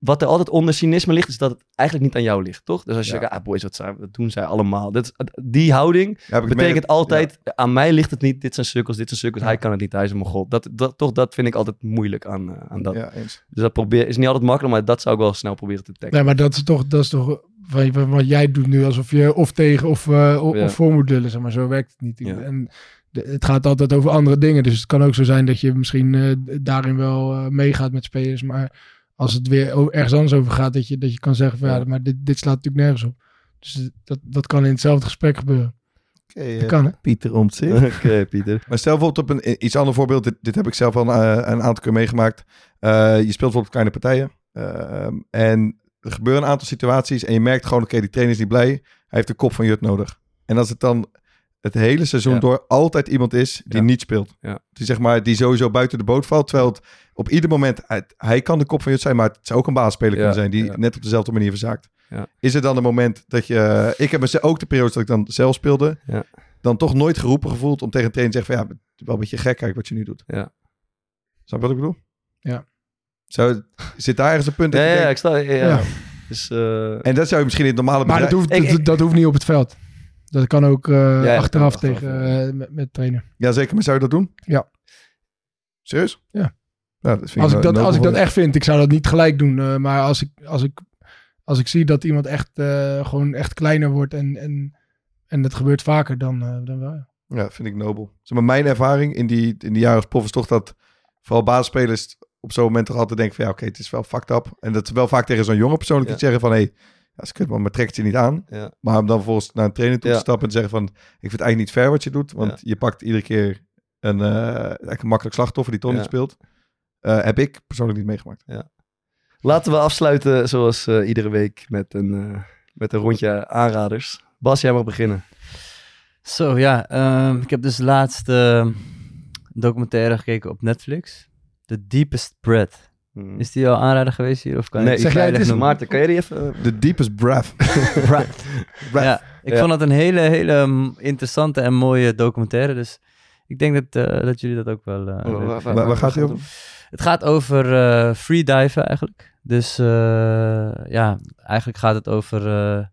Wat er altijd onder cynisme ligt, is dat het eigenlijk niet aan jou ligt, toch? Dus als je Ja. zegt, ah boys, wat, zijn, wat doen zij allemaal? Dat, die houding betekent altijd, aan mij ligt het niet, dit zijn sukkels, dit zijn Ja. hij kan het niet, hij is een mogol. Dat, dat, toch, dat vind ik altijd moeilijk aan, eh, aan dat. Ja, eens. Dus dat probeer, is niet altijd makkelijk, maar dat zou ik wel snel proberen te tackelen. Nee, maar dat is toch, dat is toch wat jij doet nu, alsof je of tegen of, eh, of, Ja. of voor moet lullen, zeg maar. Zo werkt het niet. Ja. En het gaat altijd over andere dingen. Dus het kan ook zo zijn dat je misschien eh, daarin wel eh, meegaat met spelers, maar als het weer ergens anders over gaat, dat je, dat je kan zeggen van ja, Ja. maar dit, dit slaat natuurlijk nergens op. Dus dat, dat kan in hetzelfde gesprek gebeuren. Oké, Dat eh, kan, hè? Pieter Omtzigt. Oké, Pieter. Maar stel bijvoorbeeld op een iets ander voorbeeld. Dit, dit heb ik zelf al een, eh, een aantal keer meegemaakt. Eh, je speelt bijvoorbeeld kleine partijen. Ehm, en er gebeuren een aantal situaties. En je merkt gewoon, oké, die trainer is niet blij. Hij heeft de kop van Jut nodig. En als het dan het hele seizoen Ja. door altijd iemand is die Ja. niet speelt. Ja. Die, zeg maar, die sowieso buiten de boot valt. Terwijl het op ieder moment, hij, hij kan de kop van Jut zijn, maar het zou ook een baasspeler Ja, kunnen zijn die ja. net op dezelfde manier verzaakt. Ja. Is er dan een moment dat je, ik heb me ook de periode dat ik dan zelf speelde, Ja. dan toch nooit geroepen gevoeld om tegen een trainer te zeggen van ja, het is wel een beetje gek kijk wat je nu doet. Ja. Snap je wat ik bedoel? Ja. Zou, zit daar ergens een punt dat Ja, je ja, ja, denkt- ik sta... Ja. Dus, eh, en dat zou je misschien in het normale Maar dat bedrijf... hoeft, Ik- dat, dat hoeft niet op het veld. Dat kan ook eh, ja, achteraf kan achteraf, tegen, eh, met, met trainer. Ja, zeker. Maar zou je dat doen? Ja. Serieus? Ja. Dat vind Als ik, dat, als ik dat echt vind, ik zou dat niet gelijk doen. eh, maar als ik, als, ik, als ik zie dat iemand echt eh, gewoon echt kleiner wordt en, en, en dat gebeurt vaker, dan, eh, dan wel. Ja. Ja, vind ik nobel. Zeg maar, mijn ervaring in die, in die jaren als prof is toch dat vooral basisspelers op zo'n moment toch altijd denken van ja, oké, het is wel fucked up. En dat ze wel vaak tegen zo'n jonge persoonlijk Ja. iets zeggen van hé, hey, ja, is kut man, maar trekt je niet aan. Ja. Maar om dan volgens naar een trainer toe Ja. te stappen en te zeggen van ik vind het eigenlijk niet fair wat je doet. Want Ja. je pakt iedere keer een, eh, een makkelijk slachtoffer die toch Ja. niet speelt. Eh, heb ik persoonlijk niet meegemaakt. Laten we afsluiten zoals eh, iedere week met een, eh, met een rondje aanraders. Bas, jij mag beginnen. Zo ja, ehm, ik heb dus laatst ehm, documentaire gekeken op Netflix. The Deepest Breath. Is die al aanrader geweest hier? Of kan nee, ik zeg jij, het is-? Maarten, kan jij die even... eh, The deepest breath. Breath. Breath. Ja, ik Ja. vond het een hele, hele mm, interessante en mooie documentaire. Dus ik denk dat, eh, dat jullie dat ook wel... eh, waar- gaat die over? Het gaat over eh freediven eigenlijk. Dus eh, ja, eigenlijk gaat het over, eh,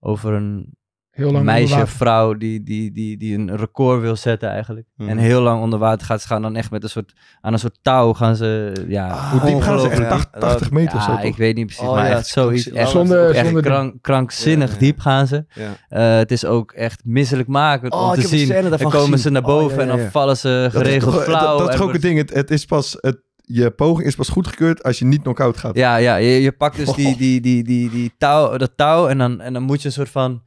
over een Heel lang meisje, vrouw die, die, die, die een record wil zetten eigenlijk. Mhm. En heel lang onder water gaat. Ze gaan dan echt met een soort, aan een soort touw gaan ze, ja, Ah, Hoe diep gaan ze? Echt ongelooflijk- 80, 80 meter zo Ja, toch? ik weet niet precies, Oh, maar ja, echt zoiets. Echt, Zonder- echt zonder- krank- krankzinnig Ja, ja. diep gaan ze. Ja. Eh, het is ook echt misselijkmakend Oh, om te zien. Dan komen gezien. ze naar Oh, boven ja, ja, en dan vallen ze geregeld toch- flauw. Dat, dat is ook het ding. Het, het is pas... Het, je poging is pas goedgekeurd als je niet knock-out gaat. Ja, ja je, je pakt dus die, die, die, die, die touw, dat touw en dan, en dan moet je een soort van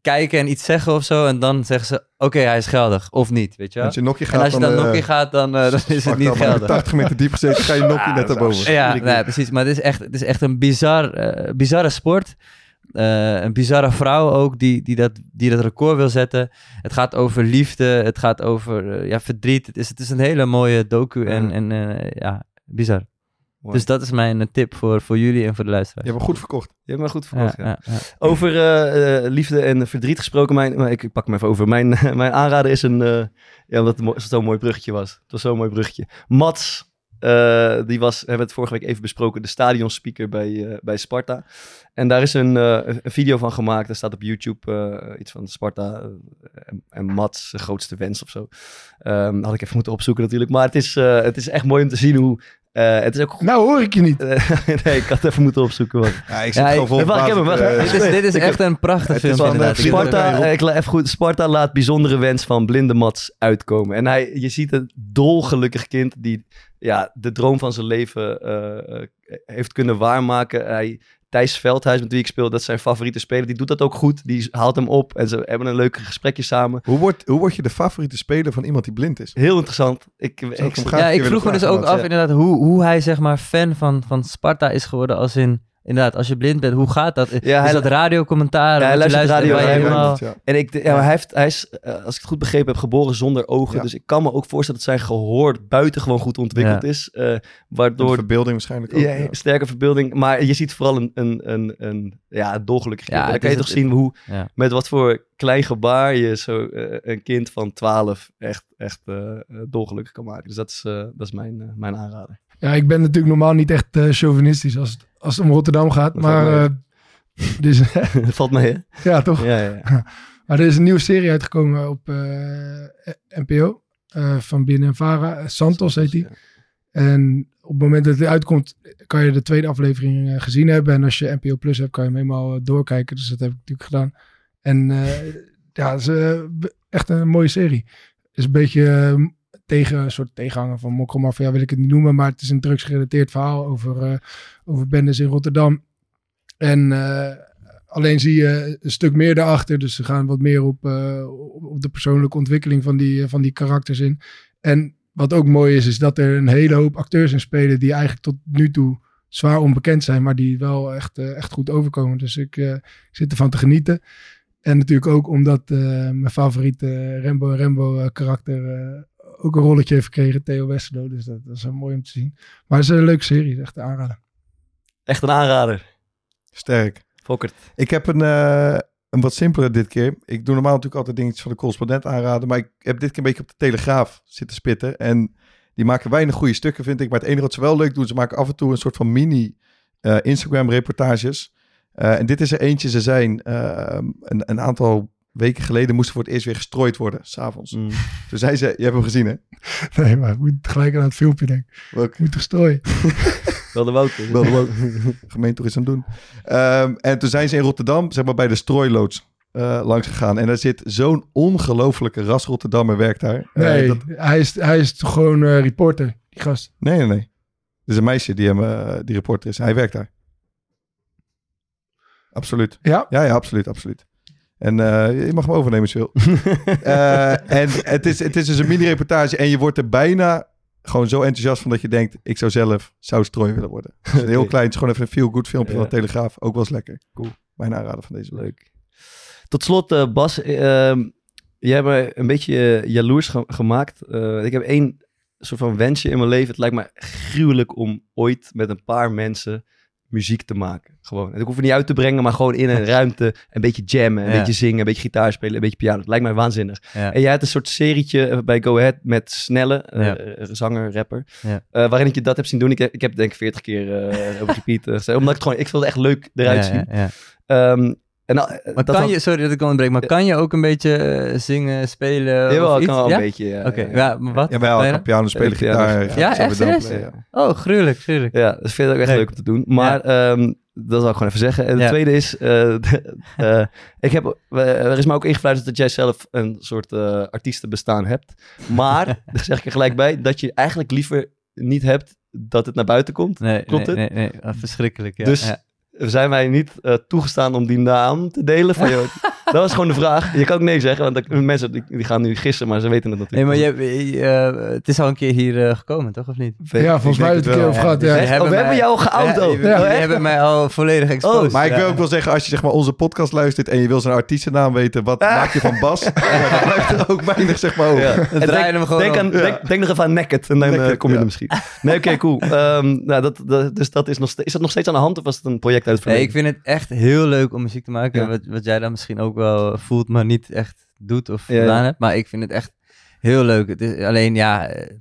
kijken en iets zeggen of zo. En dan zeggen ze, oké, hij is geldig. Of niet, weet je wel? Gaat, En als je dan eh, nog keer gaat, dan, eh, dan is het niet dan, geldig. 80 meter diep gezeten, ga je nokje net daarboven. Ja, nee, precies. Maar het is echt, het is echt een bizar, eh, bizarre sport. eh, een bizarre vrouw ook die, die, dat, die dat record wil zetten. Het gaat over liefde, het gaat over eh, ja, verdriet. Het is, het is een hele mooie docu en, en eh, ja, bizar. Dus dat is mijn eh, tip voor, voor jullie en voor de Je luisteraars. hebt hem goed verkocht. Je hebt me goed verkocht, ja. ja, ja. Over eh, eh, liefde en verdriet gesproken. Mijn, maar ik, ik pak hem even over. Mijn, mijn aanrader is een... ja, omdat het zo'n mooi bruggetje was. Het was zo'n mooi bruggetje. Mats, die was, hebben we het vorige week even besproken, de stadionspeaker bij, bij Sparta. En daar is een, een video van gemaakt. Dat staat op YouTube iets van Sparta en, en Mats, grootste wens of zo. Ehm, had ik even moeten opzoeken natuurlijk. Maar het is, het is echt mooi om te zien hoe... eh, het is ook goed. Nou hoor ik je niet. nee, ik had even moeten opzoeken. Wat. Ja, ik Ja, zit gewoon vol ik heb hem, wacht. verbazing, Dit eh, is, dit is echt een prachtig film van, inderdaad. eh, Ik- Sparta, eh, ik la- even goed, Sparta laat bijzondere wens van blinde Mats uitkomen. En hij, je ziet een dolgelukkig kind die ja, de droom van zijn leven eh, eh, heeft kunnen waarmaken. Hij, Thijs Veldhuis, met wie ik speel, dat is zijn favoriete speler. Die doet dat ook goed. Die haalt hem op en ze hebben een leuk gesprekje samen. Hoe word, hoe word je de favoriete speler van iemand die blind is? Heel interessant. Ik, ja, ik vroeg me dus ook af inderdaad hoe, hoe hij zeg maar fan van, van Sparta is geworden als in... Inderdaad, als je blind bent, hoe gaat dat? Ja, is hij- dat radiocommentaar? Ja, hij je luistert radio, helemaal... Ja. En ik, ja, hij, heeft, hij is, eh, als ik het goed begrepen heb, geboren zonder ogen. Ja. Dus ik kan me ook voorstellen dat zijn gehoor buitengewoon goed ontwikkeld Ja. is. eh, de waardoor verbeelding waarschijnlijk ook. Ja, ja. sterke verbeelding. Maar je ziet vooral een, een, een, een, ja, kind. Ja, dan kan je toch het- zien hoe, Ja. met wat voor klein gebaar je zo eh, een kind van 12 echt, echt dolgelukkig kan maken. Dus dat is, eh, dat is mijn, mijn aanrader. Ja, ik ben natuurlijk normaal niet echt eh, chauvinistisch als, het- als het om Rotterdam gaat. Dat maar eh, dus, Dat valt mee, hè? ja, toch? Ja, ja, ja. Maar er is een nieuwe serie uitgekomen op eh, NPO eh, van Binnen Vara. Eh, Santos heet die. En op het moment dat het uitkomt, kan je de tweede aflevering gezien hebben. En als je NPO Plus hebt, kan je hem helemaal doorkijken. Dus dat heb ik natuurlijk gedaan. En ja, het is echt een mooie serie. Het is een beetje tegen een soort tegenhanger van Mokromafia, wil ik het niet noemen. Maar het is een drugsgerelateerd verhaal over, eh over bendes in Rotterdam. En eh, alleen zie je een stuk meer daarachter. Dus ze gaan wat meer op, eh, op de persoonlijke ontwikkeling van die, van die karakters in. En wat ook mooi is, is dat er een hele hoop acteurs in spelen die eigenlijk tot nu toe zwaar onbekend zijn, maar die wel echt, echt goed overkomen. Dus ik, ik zit ervan te genieten. En natuurlijk ook omdat mijn favoriete Rembo Rembo karakter ook een rolletje heeft gekregen, Theo Westerlo. Dus dat, dat is wel mooi om te zien. Maar het is een leuke serie, is echt een aanrader. Echt een aanrader. Sterk. Fokkert. Ik heb een, eh, een wat simpeler dit keer. Ik doe normaal natuurlijk altijd dingetjes van de correspondent aanraden. Maar ik heb dit keer een beetje op de Telegraaf zitten spitten. En die maken weinig goede stukken, vind ik. Maar het enige wat ze wel leuk doen, ze maken af en toe een soort van mini eh, Instagram-reportages. Eh, en dit is er eentje. Ze zijn eh, een, een aantal weken geleden moesten voor het eerst weer gestrooid worden, s'avonds. Mm. Toen zei ze, je hebt hem gezien hè? Nee, maar ik moet gelijk aan het filmpje denken. Ik moet toch strooien. Wel de Wouter. Wel de gemeente toch eens aan het doen. Ehm, en toen zijn ze in Rotterdam, zeg maar bij de strooiloods, eh, langs gegaan. En daar zit zo'n ongelofelijke ras Rotterdammer werkt daar. Eh, Nee, dat- hij, is, hij is toch gewoon eh, reporter, die gast. nee, nee, nee. Er is een meisje die, hem, die reporter is. Hij werkt daar. Absoluut. Ja? Ja, ja, absoluut, absoluut. En eh, je mag hem overnemen wil. Eh, en het is, het is dus een mini-reportage en je wordt er bijna gewoon zo enthousiast van dat je denkt, ik zou zelf zoutstrooien willen worden. Het is een heel klein, het is gewoon even een feel-good filmpje Ja. van de Telegraaf. Ook wel eens lekker. Cool. Mijn aanrader van deze week. Leuk. Tot slot, eh, Bas. ehm jij hebt me een beetje jaloers ge- gemaakt. Ik heb één soort van wensje in mijn leven. Het lijkt me gruwelijk om ooit met een paar mensen muziek te maken. Gewoon. En ik hoef het niet uit te brengen, maar gewoon in een ruimte een beetje jammen, een Ja. beetje zingen, een beetje gitaar spelen, een beetje piano. Het lijkt mij waanzinnig. Ja. En jij had een soort serietje eh, bij Go Ahead met Snelle, eh, Ja. eh, zanger, rapper. Waarin ik je dat heb zien doen. Ik heb, ik heb denk ik 40 keer eh, op repeat gezegd. Omdat ik het gewoon, ik wilde echt leuk eruit zien. Ehm, en, nou, Maar dat kan had- je, sorry dat ik onderbreek, maar kan je ook een beetje eh, zingen, spelen Jawel, of ik iets? kan wel ja? een beetje. ja, Oké, ja, ja, maar wat? Ja, wij kan piano spelen, gitaar. Ja, echt serieus? Oh, gruwelijk, gruwelijk. Ja, dat vind ik echt Leuk. leuk om te doen. Maar ehm, dat zou ik gewoon even zeggen. En de Ja. tweede is, eh, eh, ik heb, eh, er is me ook ingefluisterd dat jij zelf een soort eh, artiestenbestaan hebt. Maar, daar zeg ik er gelijk bij, dat je eigenlijk liever niet hebt dat het naar buiten komt. Nee, Klopt nee, het? Nee, nee, verschrikkelijk. Ja, Dus ja. Zijn wij niet eh, toegestaan om die naam te delen van jou. Dat was gewoon de vraag. Je kan ook nee zeggen, want de- mensen die, die gaan nu gissen, maar ze weten het Nee, natuurlijk. maar je, je, eh, het is al een keer hier eh, gekomen, toch? Of niet? Ja, volgens mij we het een keer over gehad. Ja. Echt? Oh, we hebben jou geout ook. Ja, Oh, echt? hebben mij al volledig exposed. Oh, Maar ik Ja. wil ook wel zeggen, als je zeg maar onze podcast luistert en je wil zijn artiestennaam weten, wat maak je van Bas? Ja, dan blijft er ook weinig zeg maar over. En denk, we gewoon denk, aan, denk, denk nog even aan Naked en dan eh, kom je ja. er misschien. Nee, oké, cool. Ehm, nou, dat, dat, dus dat is, nog steeds, is dat nog steeds aan de hand of was het een project uit het Nee, ik vind het echt heel leuk om muziek te maken. Ja. Wat, wat jij dan misschien ook wel voelt, maar niet echt doet of gedaan ja. hebt. Maar ik vind het echt heel leuk. Het is, alleen ja, eh,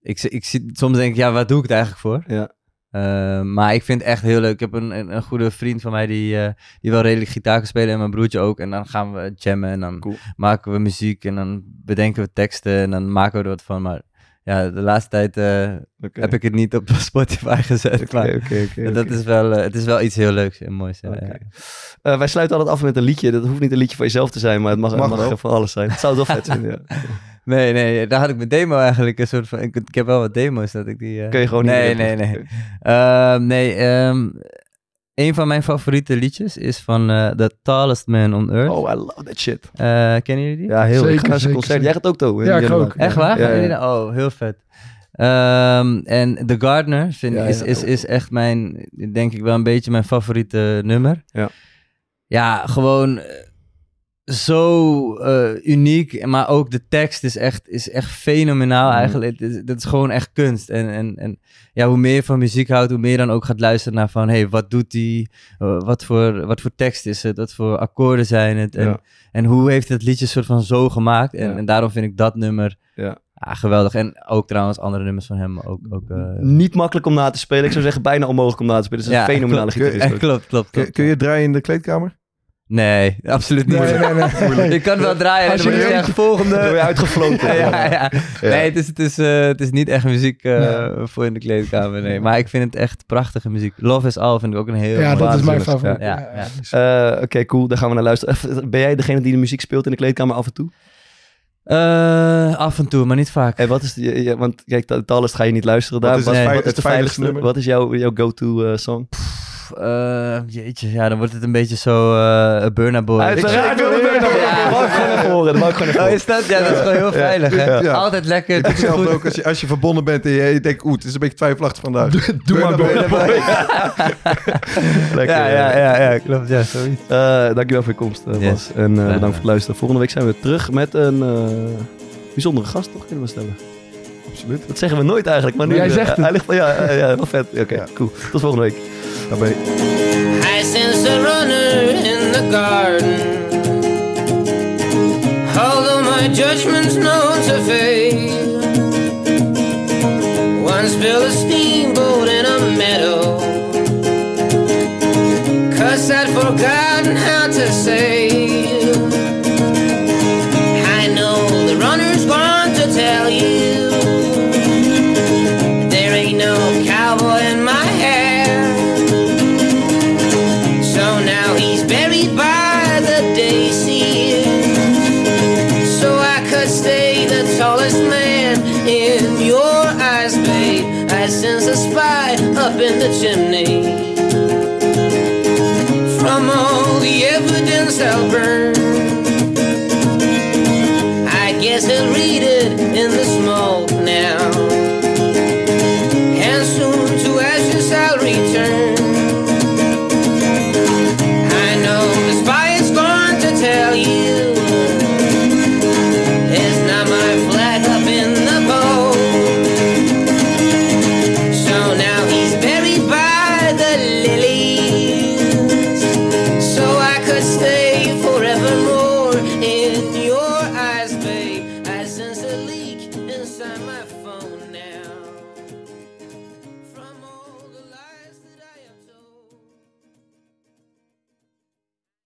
ik, ik, zie soms denk ik, ja, wat doe ik het eigenlijk voor? Ja. Eh, maar ik vind het echt heel leuk. Ik heb een, een, een goede vriend van mij die, eh, die wel redelijk gitaar kan spelen en mijn broertje ook. En dan gaan we jammen en dan Cool. maken we muziek en dan bedenken we teksten en dan maken we er wat van. Maar ja, de laatste tijd eh, heb ik het niet op Spotify gezet. Oké, maar oké, oké, dat is wel, eh, het is wel iets heel leuks en moois. Ja, Oké. ja. Eh, wij sluiten altijd af met een liedje. Dat hoeft niet een liedje voor jezelf te zijn, maar het mag, Mag het mag wel. van alles zijn. Het zou het wel vet zijn, ja. Nee, nee, daar had ik mijn demo eigenlijk een soort van. Ik, ik heb wel wat demo's dat ik die. eh, Kun je gewoon niet Nee, nee, nee. Ehm, nee, ehm, een van mijn favoriete liedjes is van eh, The Tallest Man on Earth. Oh, I love that shit. Eh, kennen jullie die? Ja, heel Zeker, Ik ga zeker, concert. Jij gaat ook, To? in Ja, ik ook. Echt waar? Ja, ja. Oh, heel vet. Ehm, en The Gardener vind Ja, ik, is, is, is echt mijn, denk ik wel een beetje mijn favoriete nummer. Ja. Ja, gewoon zo eh, uniek, maar ook de tekst is echt, is echt fenomenaal Mhm. eigenlijk. Is, dat is gewoon echt kunst. En, en, en ja, hoe meer je van muziek houdt, hoe meer je dan ook gaat luisteren naar van, hey, wat doet die? Eh, wat, voor, wat voor tekst is het? Wat voor akkoorden zijn het? En, Ja. en hoe heeft het liedje soort van zo gemaakt? En, Ja. en daarom vind ik dat nummer Ja. ja, geweldig. En ook trouwens andere nummers van hem ook. ook eh, Niet makkelijk om na te spelen. Ik zou zeggen, bijna onmogelijk om na te spelen. Het is een ja, fenomenale klopt, gitarist. klopt, klopt. kun je draaien in de kleedkamer? Nee, absoluut niet. Nee, nee, nee. Je kan wel draaien en Als dan je zeggen volgende. Word je uitgefloten. ja, ja. Nee, het is, het, is, eh, het is niet echt muziek eh, voor in de kleedkamer. Nee. Maar ik vind het echt prachtige muziek. Love is All vind ik ook een heel Ja, dat is mijn favoriet. ja. Ja, Ja, Eh, Oké, cool. Daar gaan we naar luisteren. Ben jij degene die de muziek speelt in de kleedkamer af en toe? Eh, af en toe, maar niet vaak. En wat is die, ja, want kijk, ta- Talist ga je niet luisteren daar. Wat is Wat, het wat vei- is de het veiligste veiligste? nummer? Wat is jouw, jouw go-to eh, song? Pff, eh, jeetje, ja, dan wordt het een beetje zo eh Burna Boy. Uiteraard, ik wil Ja, dat gewoon even horen. Dat wou ik gewoon even Oh, is dat? Ja, dat is gewoon heel veilig, hè? Ja. Altijd lekker. Ik het is ook als je, als je verbonden bent en je, je denkt, oeh, het is een beetje twijfelachtig vandaag. Doe maar Burna Boy. Lekker. Ja, ja, ja, ja, klopt. Ja, zoiets. Eh, dankjewel voor je komst, Yes. Bas. En eh, bedankt voor het luisteren. Volgende week zijn we terug met een eh, bijzondere gast, toch? Kunnen we stellen. Absoluut. Dat zeggen we nooit eigenlijk, maar nu... Jij eh, zegt het. Hij ligt, ja, ja, ja, wel vet. Oké, Ja. cool. Tot volgende week. Daarbij. I sense a runner in the garden. Although my judgment's known to fail. Once built a steamboat in a meadow. Cause I'd forgotten how to sail. myself